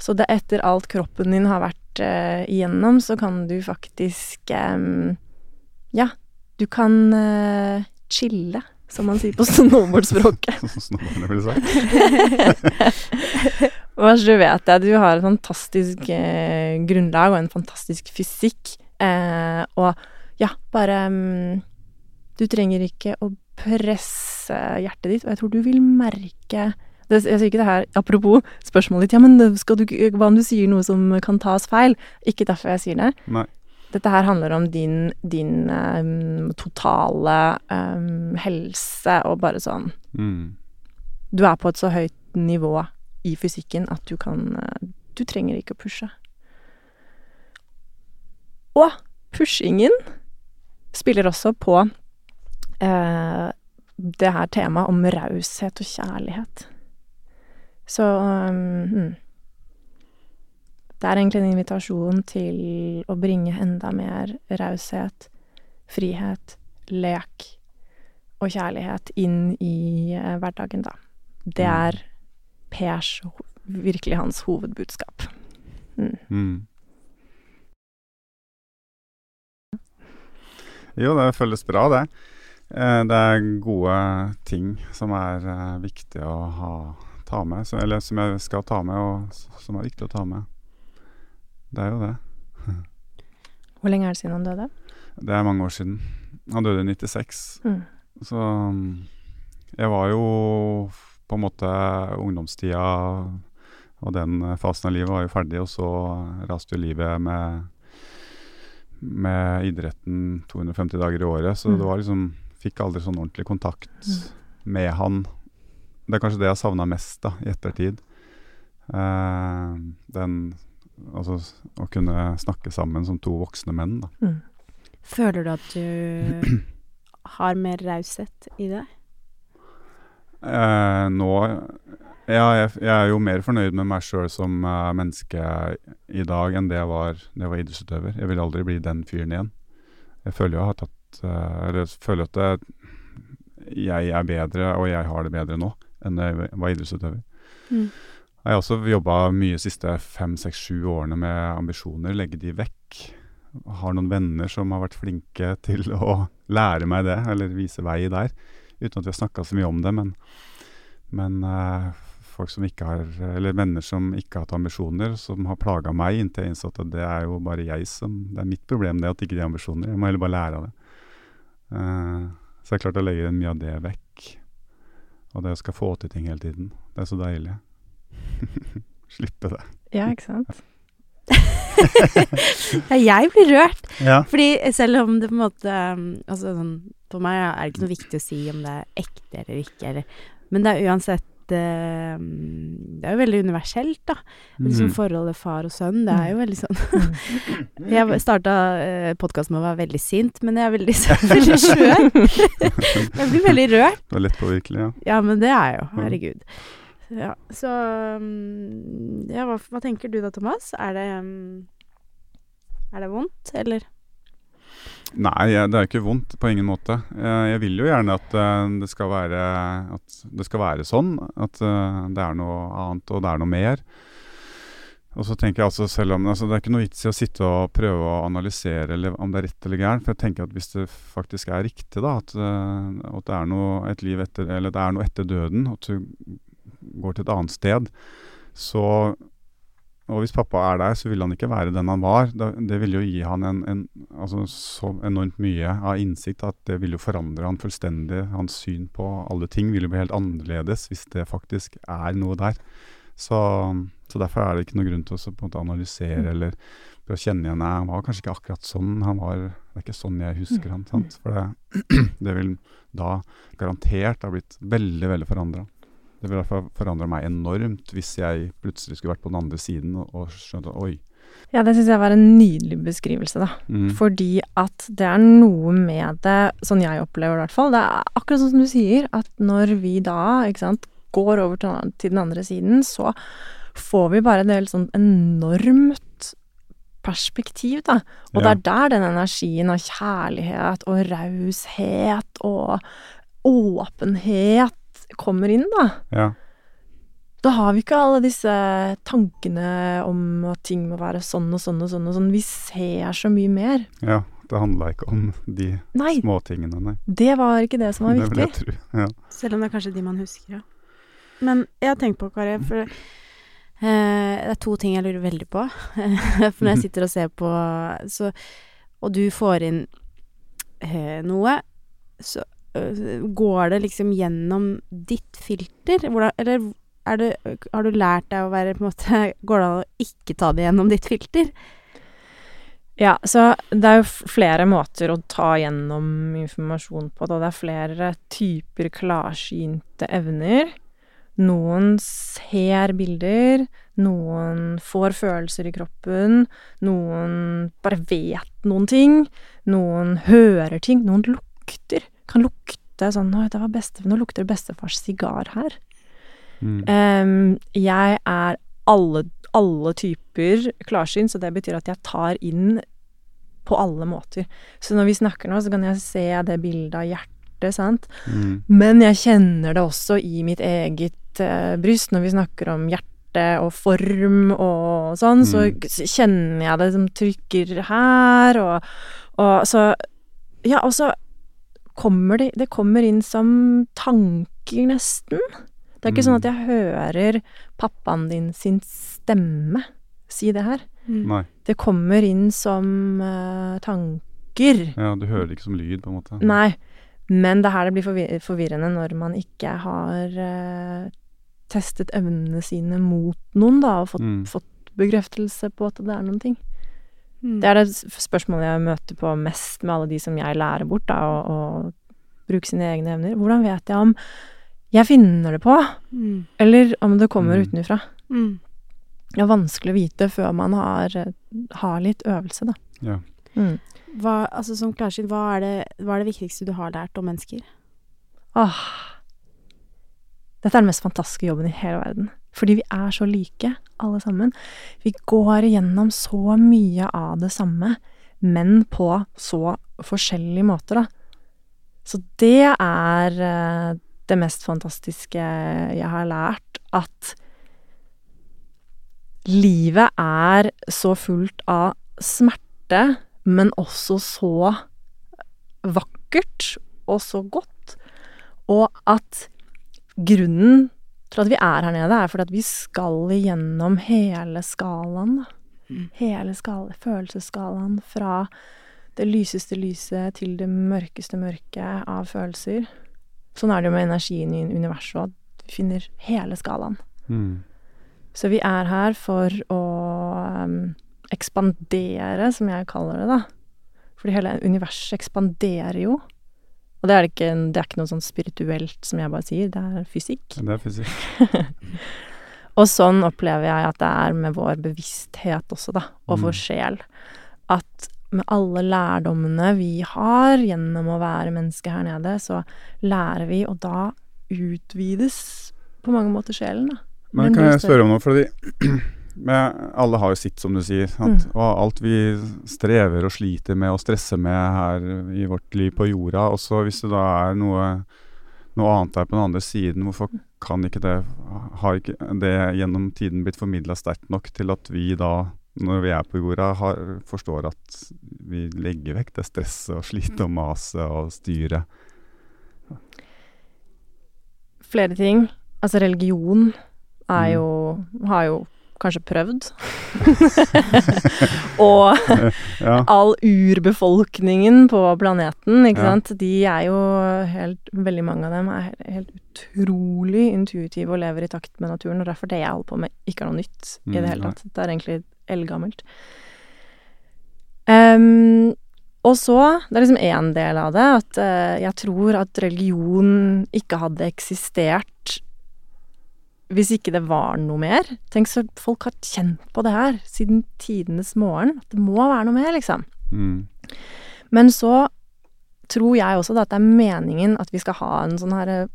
Så det etter alt kroppen din har vært eh, igjennom, så kan du faktisk eh, Ja, du kan eh, chille, som man sier på snowboardspråket. Snowboardene ville sagt. Og så du vet jeg du har et fantastisk eh, grunnlag og en fantastisk fysikk. Eh, og ja, bare um, Du trenger ikke å presse hjertet ditt, og jeg tror du vil merke det, Jeg sier ikke det her apropos spørsmålet ditt, ja, men skal du, hva om du sier noe som kan tas feil? Ikke derfor jeg sier det. Nei. Dette her handler om din, din um, totale um, helse og bare sånn Mm. Du er på et så høyt nivå i fysikken at du kan uh, Du trenger ikke å pushe. Og pushingen spiller også på uh, det her temaet om raushet og kjærlighet. Så um, mm. Det er egentlig en invitasjon til å bringe enda mer raushet, frihet, lek og kjærlighet inn i eh, hverdagen, da. Det Mm. er Pers virkelig hans hovedbudskap. Mm. Mm. Jo, det føles bra, det. Eh, Det er gode ting som er eh, viktig å ha, ta med, så, eller som jeg skal ta med, og som er viktig å ta med. Det er jo det. Hvor lenge er det siden han døde? Det er mange år siden. Han døde i 96. Mm. Så mm, jeg var jo på en måte ungdomstida og den eh, fasen av livet var jo ferdig, og så raste jo livet med, med idretten 250 dager i året. Så Mm. det var liksom Fikk aldri sånn ordentlig kontakt Mm. med han. Det er kanskje det jeg savna mest da, i ettertid. Uh, den Altså å kunne snakke sammen som to voksne menn, da. Mm. Føler du at du har mer raushet i deg? Uh, nå Ja, jeg, jeg er jo mer fornøyd med meg sjøl som uh, menneske i dag enn det jeg var da jeg var idrettsutøver. Jeg vil aldri bli den fyren igjen. Jeg føler jo jeg har tatt uh, Eller føler at det, jeg er bedre, og jeg har det bedre nå, enn da jeg var idrettsutøver. Mm. Jeg har også jobba mye de siste fem, seks, sju årene med ambisjoner. Legge de vekk. Har noen venner som har vært flinke til å lære meg det, eller vise vei der. Uten at vi har snakka så mye om det, men, men uh, folk som ikke har Eller venner som ikke har hatt ambisjoner, som har plaga meg inntil jeg innså at det er jo bare jeg som Det er mitt problem det at ikke de har ambisjoner. Jeg må heller bare lære av det. Uh, så jeg har klart å legge mye av det vekk. Og det å skal få til ting hele tiden. Det er så deilig. Slippe det. Ja, ikke sant? Ja, jeg blir rørt. Ja. Fordi selv om det på en måte um, Altså sånn For meg er det ikke noe viktig å si om det er ekte eller ikke, eller Men det er uansett Det er jo veldig universelt, da. Liksom Mhm. forholdet far og sønn. Det er jo veldig sånn Jeg starta eh, podkasten med å være veldig sint, men jeg er veldig, veldig skjør. jeg blir veldig rørt. Det var lett påvirkelig, ja. Ja, men det er jeg jo. Mm. Herregud. Ja, så Ja, hva, hva tenker du da, Thomas? Er det Er det vondt, eller? Nei, det er ikke vondt på ingen måte. Eh, Jeg vil jo gjerne at eh, det skal være, det skal være sånn. At eh, det er noe annet, og det er noe mer. Og så tenker jeg altså selv om altså Det er ikke noe vits i å sitte og prøve å analysere om det er rett eller gærent. For jeg tenker at hvis det faktisk er riktig, da, at, at det er noe et liv etter Eller det er noe etter døden, at du går til et annet sted, så og hvis pappa er der, så vil han ikke være den han var. Det vil jo gi han en, en, altså så enormt mye av innsikt at det vil jo forandre han fullstendig. Hans syn på alle ting vil jo bli helt annerledes hvis det faktisk er noe der. Så, så derfor er det ikke noen grunn til å på en måte analysere eller prøve å kjenne igjen Nei, han var kanskje ikke akkurat sånn. Han var, det er ikke sånn jeg husker han. Sant? For det, det vil da garantert ha blitt veldig, veldig forandra. Det ville i hvert fall forandra meg enormt hvis jeg plutselig skulle vært på den andre siden og, og skjønt oi, Ja, det syns jeg var en nydelig beskrivelse, da. Mm. Fordi at det er noe med det, sånn jeg opplever det i hvert fall, det er akkurat sånn som du sier, at når vi da, ikke sant, går over til den andre siden, så får vi bare et helt sånn enormt perspektiv, da. Og det er der den energien av kjærlighet og raushet og åpenhet kommer inn, da. Ja. Da har vi ikke alle disse tankene om at ting må være sånn og sånn og sånn og sånn. Vi ser så mye mer. ja. Det handla ikke om de Nei, småtingene, nei. det var ikke det som var Det vil jeg viktig. tro. Ja. Selv om det er kanskje de man husker, ja. Men jeg har tenkt på, Kari, for eh, det er to ting jeg lurer veldig på. for når jeg sitter og ser på så, Og du får inn eh, noe, så går det liksom gjennom ditt filter? Hvordan, eller er det, har du lært deg å være på en måte Går det an å ikke ta det gjennom ditt filter? Ja, så det er jo flere måter å ta gjennom informasjon på, da. Det er flere typer klarsynte evner. Noen ser bilder, noen får følelser i kroppen, noen bare vet noen ting, noen hører ting, noen lukter. Kan lukte sånn nå lukter det bestefars sigar her. Mm. Um, jeg er alle, alle typer klarsyn, så det betyr at jeg tar inn på alle måter. Så når vi snakker nå, så kan jeg se det bildet av hjertet, sant. Mm. Men jeg kjenner det også i mitt eget uh, bryst når vi snakker om hjerte og form og sånn, så Mm. så kjenner jeg det som trykker her, og, og så Ja, og så kommer det Det kommer inn som tanker, nesten. Det er ikke sånn at jeg hører pappaen din sin stemme si det her. Nei. Det kommer inn som uh, tanker. Ja, du hører det ikke som lyd, på en måte. Nei, men det er her det blir forvir forvirrende når man ikke har uh, testet evnene sine mot noen, da, og fått, Mm. fått bekreftelse på at det er noen ting. Mm. Det er det spørsmålet jeg møter på mest med alle de som jeg lærer bort, da, å, å bruke sine egne evner. Hvordan vet jeg om jeg finner det på, Mm. eller om det kommer Mm. utenfra? Mm. Det er vanskelig å vite før man har, har litt øvelse, da. Ja. Mm. Hva, altså som klarsyn, hva er, det, hva er det viktigste du har lært om mennesker? Åh. Dette er den mest fantastiske jobben i hele verden. Fordi vi er så like, alle sammen. Vi går igjennom så mye av det samme, men på så forskjellige måter, da. Så det er eh, det mest fantastiske jeg har lært, at livet er så fullt av smerte, men også så vakkert og så godt. Og at grunnen til at vi er her nede, er fordi at vi skal igjennom hele skalaen. Mm. Hele skala, følelsesskalaen fra det lyseste lyset til det mørkeste mørket av følelser. Sånn er det jo med energien i universet òg, at vi finner hele skalaen. Mm. Så vi er her for å um, ekspandere, som jeg kaller det, da. Fordi hele universet ekspanderer jo. Og det er, det ikke, det er ikke noe sånn spirituelt som jeg bare sier, det er fysikk. Det er fysikk. Og sånn opplever jeg at det er med vår bevissthet også, da, og vår Mm. sjel. At med alle lærdommene vi har gjennom å være menneske her nede, så lærer vi, og da utvides på mange måter sjelen, da. Men kan jeg spørre om noe, fordi men alle har jo sitt, som du sier. Sant? Mm. Og alt vi strever og sliter med og stresser med her i vårt liv på jorda, også hvis det da er noe, noe annet der på den andre siden, hvorfor kan ikke det Har ikke det gjennom tiden blitt formidla sterkt nok til at vi da, når vi er på jorda, har, forstår at vi legger vekk det stresset og slitet og maset og styret? Flere ting. Altså religion er jo Har jo kanskje prøvd. og Ja. all urbefolkningen på planeten, ikke Ja. sant. De er jo helt Veldig mange av dem er helt, utrolig intuitive og lever i takt med naturen. Og derfor det jeg holder på med, ikke er noe nytt i Mm, det hele tatt. Det er egentlig eldgammelt. Um, og så, det er liksom én del av det, at uh, jeg tror at religion ikke hadde eksistert hvis ikke det var noe mer Tenk så folk har kjent på det her siden tidenes morgen. At det må være noe mer, liksom. Mm. Men så tror jeg også da at det er meningen at vi skal ha en sånn her eh,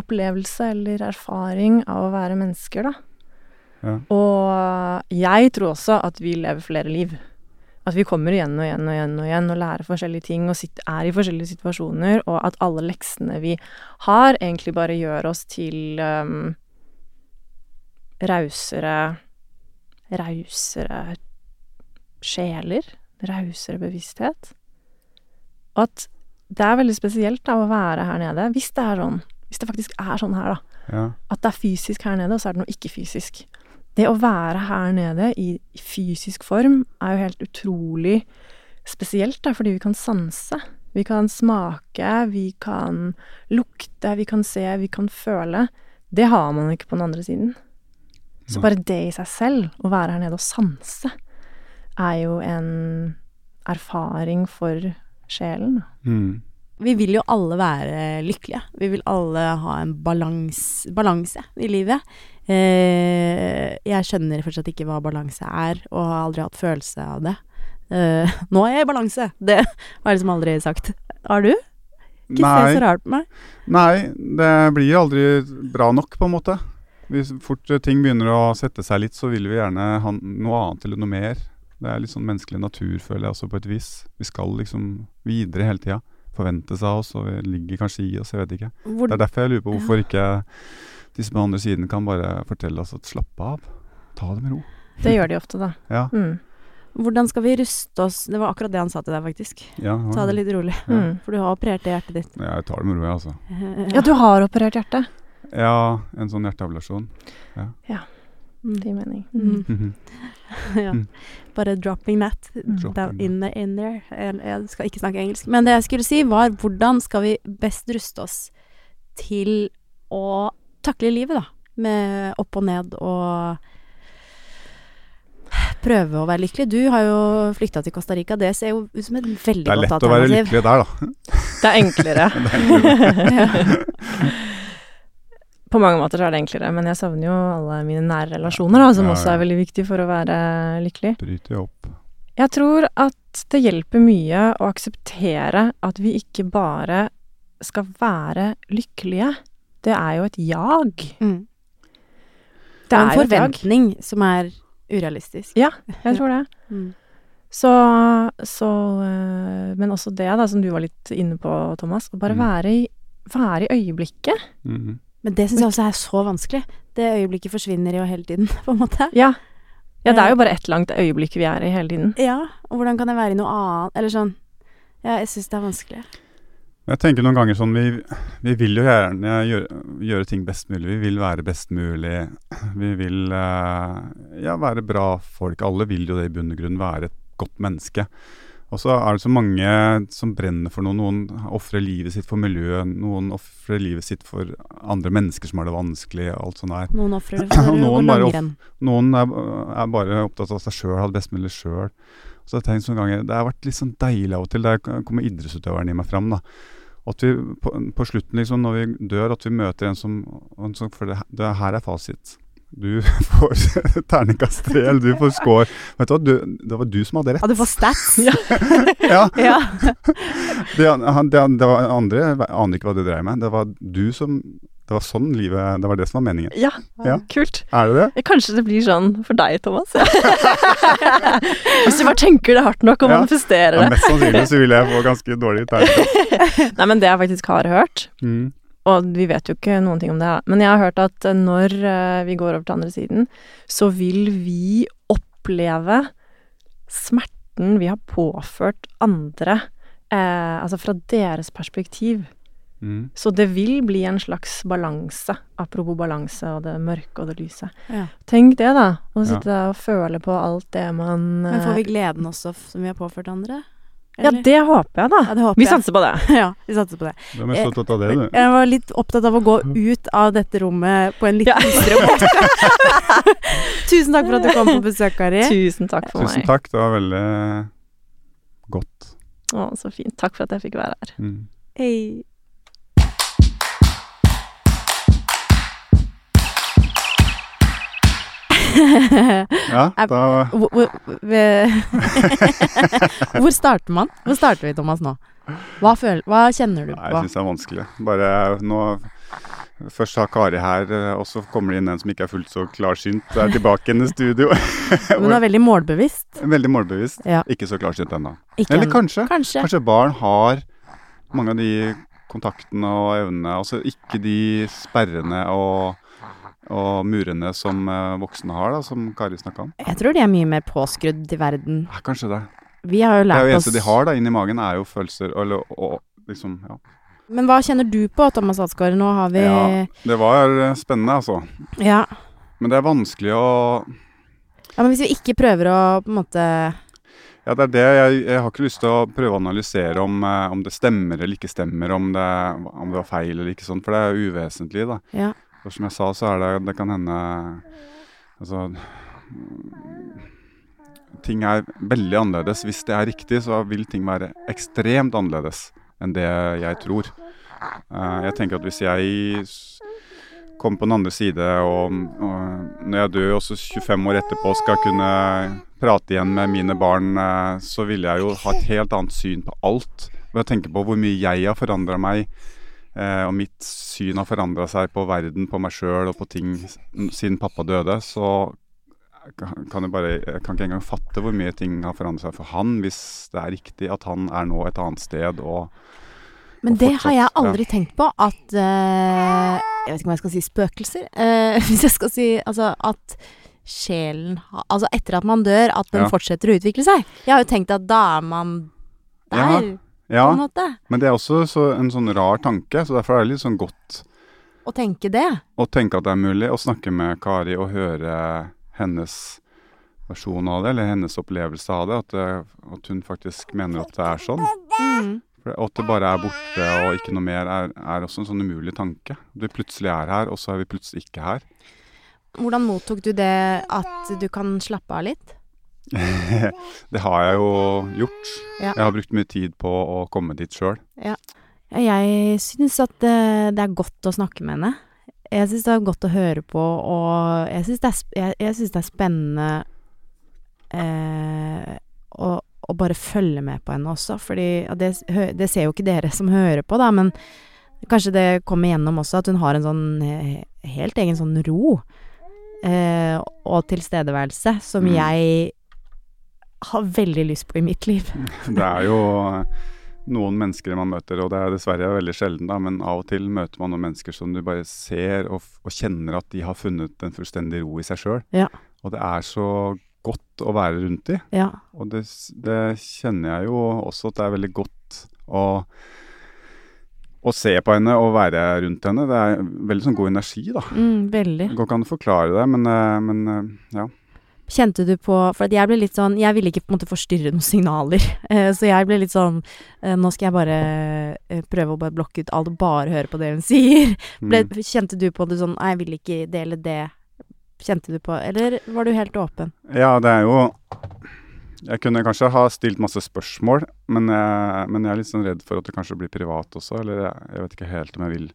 opplevelse eller erfaring av å være mennesker, da. Ja. Og jeg tror også at vi lever flere liv. At vi kommer igjen og igjen og igjen og igjen og lærer forskjellige ting og er i forskjellige situasjoner, og at alle leksene vi har, egentlig bare gjør oss til um, rausere Rausere sjeler. Rausere bevissthet. Og at det er veldig spesielt da å være her nede, hvis det er sånn. Hvis det faktisk er sånn her, da. Ja. At det er fysisk her nede, og så er det noe ikke-fysisk. Det å være her nede i fysisk form er jo helt utrolig spesielt, da, fordi vi kan sanse. Vi kan smake, vi kan lukte, vi kan se, vi kan føle. Det har man ikke på den andre siden. Så bare det i seg selv, å være her nede og sanse, er jo en erfaring for sjelen. Mm. Vi vil jo alle være lykkelige. Vi vil alle ha en balans, balanse i livet. Eh, jeg skjønner fortsatt ikke hva balanse er, og har aldri hatt følelse av det. Eh, nå er jeg i balanse! Det har jeg liksom aldri sagt. Har du? Ikke se så rart på meg. nei, det blir aldri bra nok, på en måte. Hvis fort ting begynner å sette seg litt, så vil vi gjerne ha noe annet eller noe mer. Det er litt sånn menneskelig natur, føler jeg også, på et vis. Vi skal liksom videre hele tida. Forventes av oss, og vi ligger kanskje i oss, jeg vet ikke. Hvor, Det er derfor jeg lurer på hvorfor ikke De på den andre siden kan bare fortelle oss at slapp av. Ta det med ro. Det gjør de ofte, da. Ja. Mm. hvordan skal vi ruste oss Det var akkurat det han sa til deg, faktisk. ja, Ta det litt rolig. Ja. Mm. For du har operert det hjertet ditt. Ja, jeg tar det med ro, jeg, altså. Ja, du har operert hjertet. Ja, en sånn hjerteablasjon. Ja, Det gir mening. Mm. Mhm. ja. Mm. Bare dropping that Dropping down in, the, in there. Jeg, jeg skal ikke snakke engelsk. Men det jeg skulle si, var hvordan skal vi best ruste oss til å takle livet, da? Med opp og ned og prøve å være lykkelig. Du har jo flykta til Costa Rica. Det ser jo ut som et veldig godt alternativ. Det er lett å være lykkelig der, da. Det er enklere. ja. På mange måter så er det enklere, men jeg savner jo alle mine nære relasjoner, da, som Ja, også er veldig viktig for å være lykkelig. Bryter jo opp. Jeg tror at det hjelper mye å akseptere at vi ikke bare skal være lykkelige. Det er jo et jag. Mm. Det Det er en forventning som er urealistisk. Ja, jeg tror det. Mm. Så, så øh, Men også det, da, som du var litt inne på, Thomas. Å bare Mm. være, i, være i øyeblikket. Mhm. Men det syns jeg også er så vanskelig. Det øyeblikket forsvinner jo hele tiden, på en måte. Ja. ja, det er jo bare ett langt øyeblikk vi er i hele tiden. Ja, og hvordan kan jeg være i noe annet? Eller sånn Ja, jeg syns det er vanskelig. Jeg tenker noen ganger sånn Vi, vi vil jo gjerne gjøre, gjøre ting best mulig. Vi vil være best mulig. Vi vil eh, ja, være bra folk. Alle vil jo det i bunn og grunn. Være et godt menneske. Og så er det så mange som brenner for noe. Noen ofrer livet sitt for miljøet. Noen ofrer livet sitt for andre mennesker som har det vanskelig. og alt sånt der. Noen ofrer det for gå Noen bare langrenn. Noen er, er bare opptatt av seg sjøl, ha det best mulig sjøl. Så jeg tenkt sånne ganger Det har vært litt sånn deilig av og til. Der kommer idrettsutøveren i meg fram. da At vi på, på slutten, liksom, når vi dør, at vi møter en som, en som For det, det her er fasit. Du får terningkast tre, eller du får score. Vet du hva, det var du som hadde rett. Ja, du får stats. Ja. Ja, det, han, det, det var andre jeg aner ikke hva du dreier med. Det var du som Det var sånn livet Det var det som var meningen. Ja, Ja. kult. Er det det? Kanskje det blir sånn for deg, Thomas. Hvis du bare tenker det hardt nok og Ja. manifesterer Ja, mest sannsynlig så vil jeg få ganske dårlig terningkast. Nei, men det jeg faktisk har hørt, Mm. Og vi vet jo ikke noen ting om det, men jeg har hørt at eh, når eh, vi går over til andre siden, så vil vi oppleve smerten vi har påført andre, eh, altså fra deres perspektiv. Mm. Så det vil bli en slags balanse, apropos balanse og det mørke og det lyse. Ja. Tenk det, da. Å Ja. sitte der og føle på alt det man Men får eh, vi gleden også som vi har påført andre? Ja, det håper jeg, da. Ja, håper vi jeg. satser på det. Ja, vi satser på det. Hvem er mest opptatt av det, du. Jeg var litt opptatt av å gå ut av dette rommet på en litt Ja. måte. Tusen takk for at du kom på besøk, Kari. Tusen takk for Tusen meg. takk, det var veldig godt. Å, så fint. Takk for at jeg fikk være her. Mm. Hei. Ja, da Hvor, hvor, hvor starter man? Hvor starter vi, Thomas, nå? Hva, føler, hva kjenner du Nei, jeg syns det er vanskelig. Bare nå Først har Kari her, eh, og så kommer det inn en som ikke er fullt så klarsynt. Er tilbake i studio. Men du er veldig målbevisst. Veldig målbevisst. Ja. Ikke så klarsynt ennå. Eller kanskje. Kanskje. Kanskje barn har mange av de kontaktene og evnene. Altså ikke de sperrene og, og murene som eh, voksne har, da, som Kari snakka om. Jeg tror de er mye mer påskrudd i verden. Ja, kanskje det. Vi har jo Det lært oss oss eneste de har da, inni magen, er jo følelser eller, og, liksom, ja. Men hva kjenner du på, Thomas Alsgaard? Nå har vi ja. Det var eh, spennende, altså. ja. Men det er vanskelig å Ja, men hvis vi ikke prøver å på en måte Ja, det er det. Jeg, jeg har ikke lyst til å prøve å analysere om, eh, om det stemmer eller ikke stemmer, om det, om det var feil eller ikke sånn, for det er uvesentlig, da. Ja. For som jeg sa, så er det Det kan hende Altså Ting er veldig annerledes. Hvis det er riktig, så vil ting være ekstremt annerledes enn det jeg tror. Eh, jeg tenker at hvis jeg kommer på den andre side, og, og når jeg dør også 25 år etterpå skal kunne prate igjen med mine barn, eh, så ville jeg jo ha et helt annet syn på alt. Ved å tenke på hvor mye jeg har forandra meg, og mitt syn har forandra seg på verden, på meg sjøl og på ting siden pappa døde, så kan jeg bare Jeg kan ikke engang fatte hvor mye ting har forandret seg for han, hvis det er riktig at han er nå et annet sted og Men Og det har jeg aldri tenkt på, at uh, Jeg vet ikke om jeg skal si spøkelser. uh, hvis jeg skal si Altså at sjelen Altså etter at man dør, at den Ja. fortsetter å utvikle seg. Jeg har jo tenkt at da er man der, Ja, på Ja, en måte. men det er også så, en sånn rar tanke, så derfor er det litt sånn godt Å tenke det. å tenke at det er mulig å snakke med Kari og høre hennes versjon av det, eller hennes opplevelse av det. At, det, at hun faktisk mener at det er sånn. Mm. For At det bare er borte og ikke noe mer, er, er også en sånn umulig tanke. Du plutselig er her, og så er vi plutselig ikke her. Hvordan mottok du det at du kan slappe av litt? Det har jeg jo gjort. Ja. Jeg har brukt mye tid på å komme dit sjøl. Ja, Jeg syns at det, det er godt å snakke med henne. Jeg syns det er godt å høre på, og jeg syns det, det er spennende eh, å, å bare følge med på henne også, fordi det, det ser jo ikke dere som hører på, da, men kanskje det kommer gjennom også at hun har en sånn eh, helt egen sånn ro eh, og tilstedeværelse som Mm. jeg har veldig lyst på i mitt liv. Det er jo eh, noen mennesker man møter, og det er dessverre veldig sjelden, da, men av og til møter man noen mennesker som du bare ser og, og kjenner at de har funnet en fullstendig ro i seg sjøl. Ja. Og det er så godt å være rundt de. Ja. Og det, det kjenner jeg jo også at det er veldig godt å, å se på henne og være rundt henne. Det er veldig sånn god energi, da. Mm, veldig. Går ikke an å forklare det, men, eh, men eh, ja. Kjente du på For jeg ble litt sånn Jeg ville ikke på en måte forstyrre noen signaler. Eh, så jeg ble litt sånn eh, Nå skal jeg bare eh, prøve å bare blokke ut alt og bare høre på det hun sier. Ble, Mm. kjente du på det sånn Nei, jeg vil ikke dele det. Kjente du på Eller var du helt åpen? Ja, det er jo Jeg kunne kanskje ha stilt masse spørsmål, men jeg, men jeg er litt sånn redd for at det kanskje blir privat også. Eller jeg, jeg vet ikke helt om jeg vil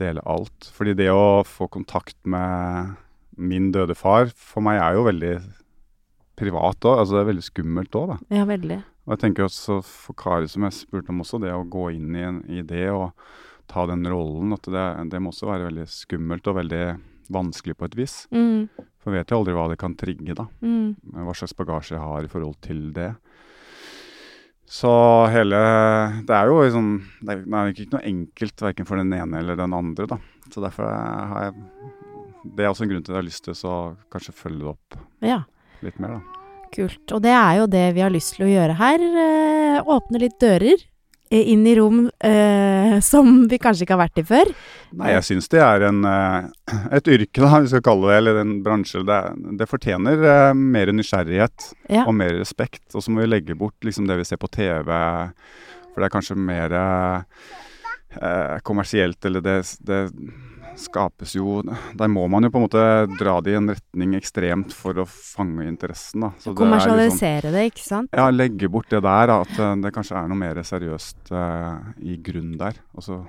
dele alt. Fordi det å få kontakt med min døde far, for meg er jo veldig privat òg. Altså det er veldig skummelt òg, da. Ja, veldig. Og jeg tenker også for Kari, som jeg spurte om også, det å gå inn i, en, i det og ta den rollen, at det, det må også være veldig skummelt og veldig vanskelig på et vis. Mm, For jeg vet jo aldri hva det kan trigge, da mm, hva slags bagasje jeg har i forhold til det. Så hele Det er jo liksom Det er, det er ikke noe enkelt verken for den ene eller den andre, da. Så derfor har jeg Det er også en grunn til at jeg har lyst til å kanskje følge det opp ja. litt mer, da. Kult. Og det er jo det vi har lyst til å gjøre her. Eh, åpne litt dører eh, inn i rom eh, som vi kanskje ikke har vært i før. Nei, jeg syns det er en, eh, et yrke, da, vi skal kalle det, eller en bransje. Det, det fortjener eh, mer nysgjerrighet Ja. og mer respekt. Og så må vi legge bort liksom det vi ser på TV, for det er kanskje mer eh, kommersielt, eller det, det skapes jo Der må man jo på en måte dra det i en retning ekstremt for å fange interessen, da. Så det er liksom- Kommersialisere det, ikke sant? ja, legge bort det der, at eh, det kanskje er noe mer seriøst uh, i grunn der. Og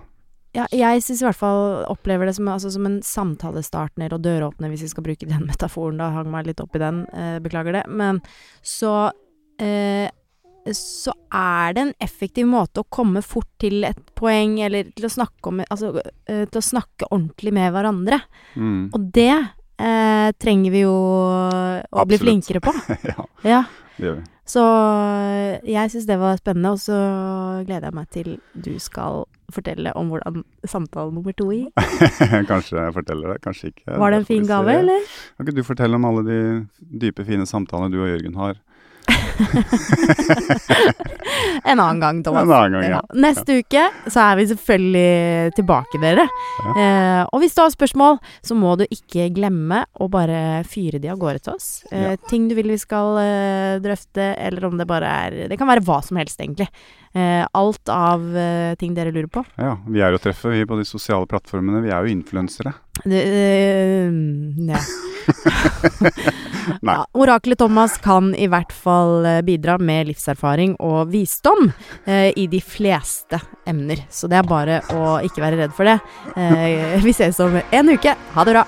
Ja, jeg syns i hvert fall opplever det som, altså, som en samtalestartner og døråpner, hvis vi skal bruke den metaforen. Da hang meg litt opp i den, eh, beklager det. Men så eh, så er det en effektiv måte å komme fort til et poeng, eller til å snakke om Altså eh, til å snakke ordentlig med hverandre. Mm. Og det eh, trenger vi jo å bli flinkere på. ja, Ja. det gjør vi. Så jeg syns det var spennende, og så gleder jeg meg til du skal fortelle om hvordan samtale nummer to gikk. kanskje jeg forteller det, kanskje ikke. Var det en fin gave, eller? Kan ikke du fortelle om alle de dype, fine samtalene du og Jørgen har? En annen gang, Thomas. En annen gang, ja. Neste uke så er vi selvfølgelig tilbake, dere. Eh, og hvis du har spørsmål, så må du ikke glemme å bare fyre de av gårde til oss. Eh, Ja. Ting du vil vi skal eh, drøfte, eller om det bare er Det kan være hva som helst, egentlig. Eh, alt av eh, ting dere lurer på. Ja, vi er å treffe vi på de sosiale plattformene. Vi er jo influensere. Det, øh, ja. Nei. Ja, Oraklet Thomas kan i hvert fall bidra med livserfaring og visdom eh, i de fleste emner. Så det er bare å ikke være redd for det. Eh, vi ses om en uke. Ha det bra.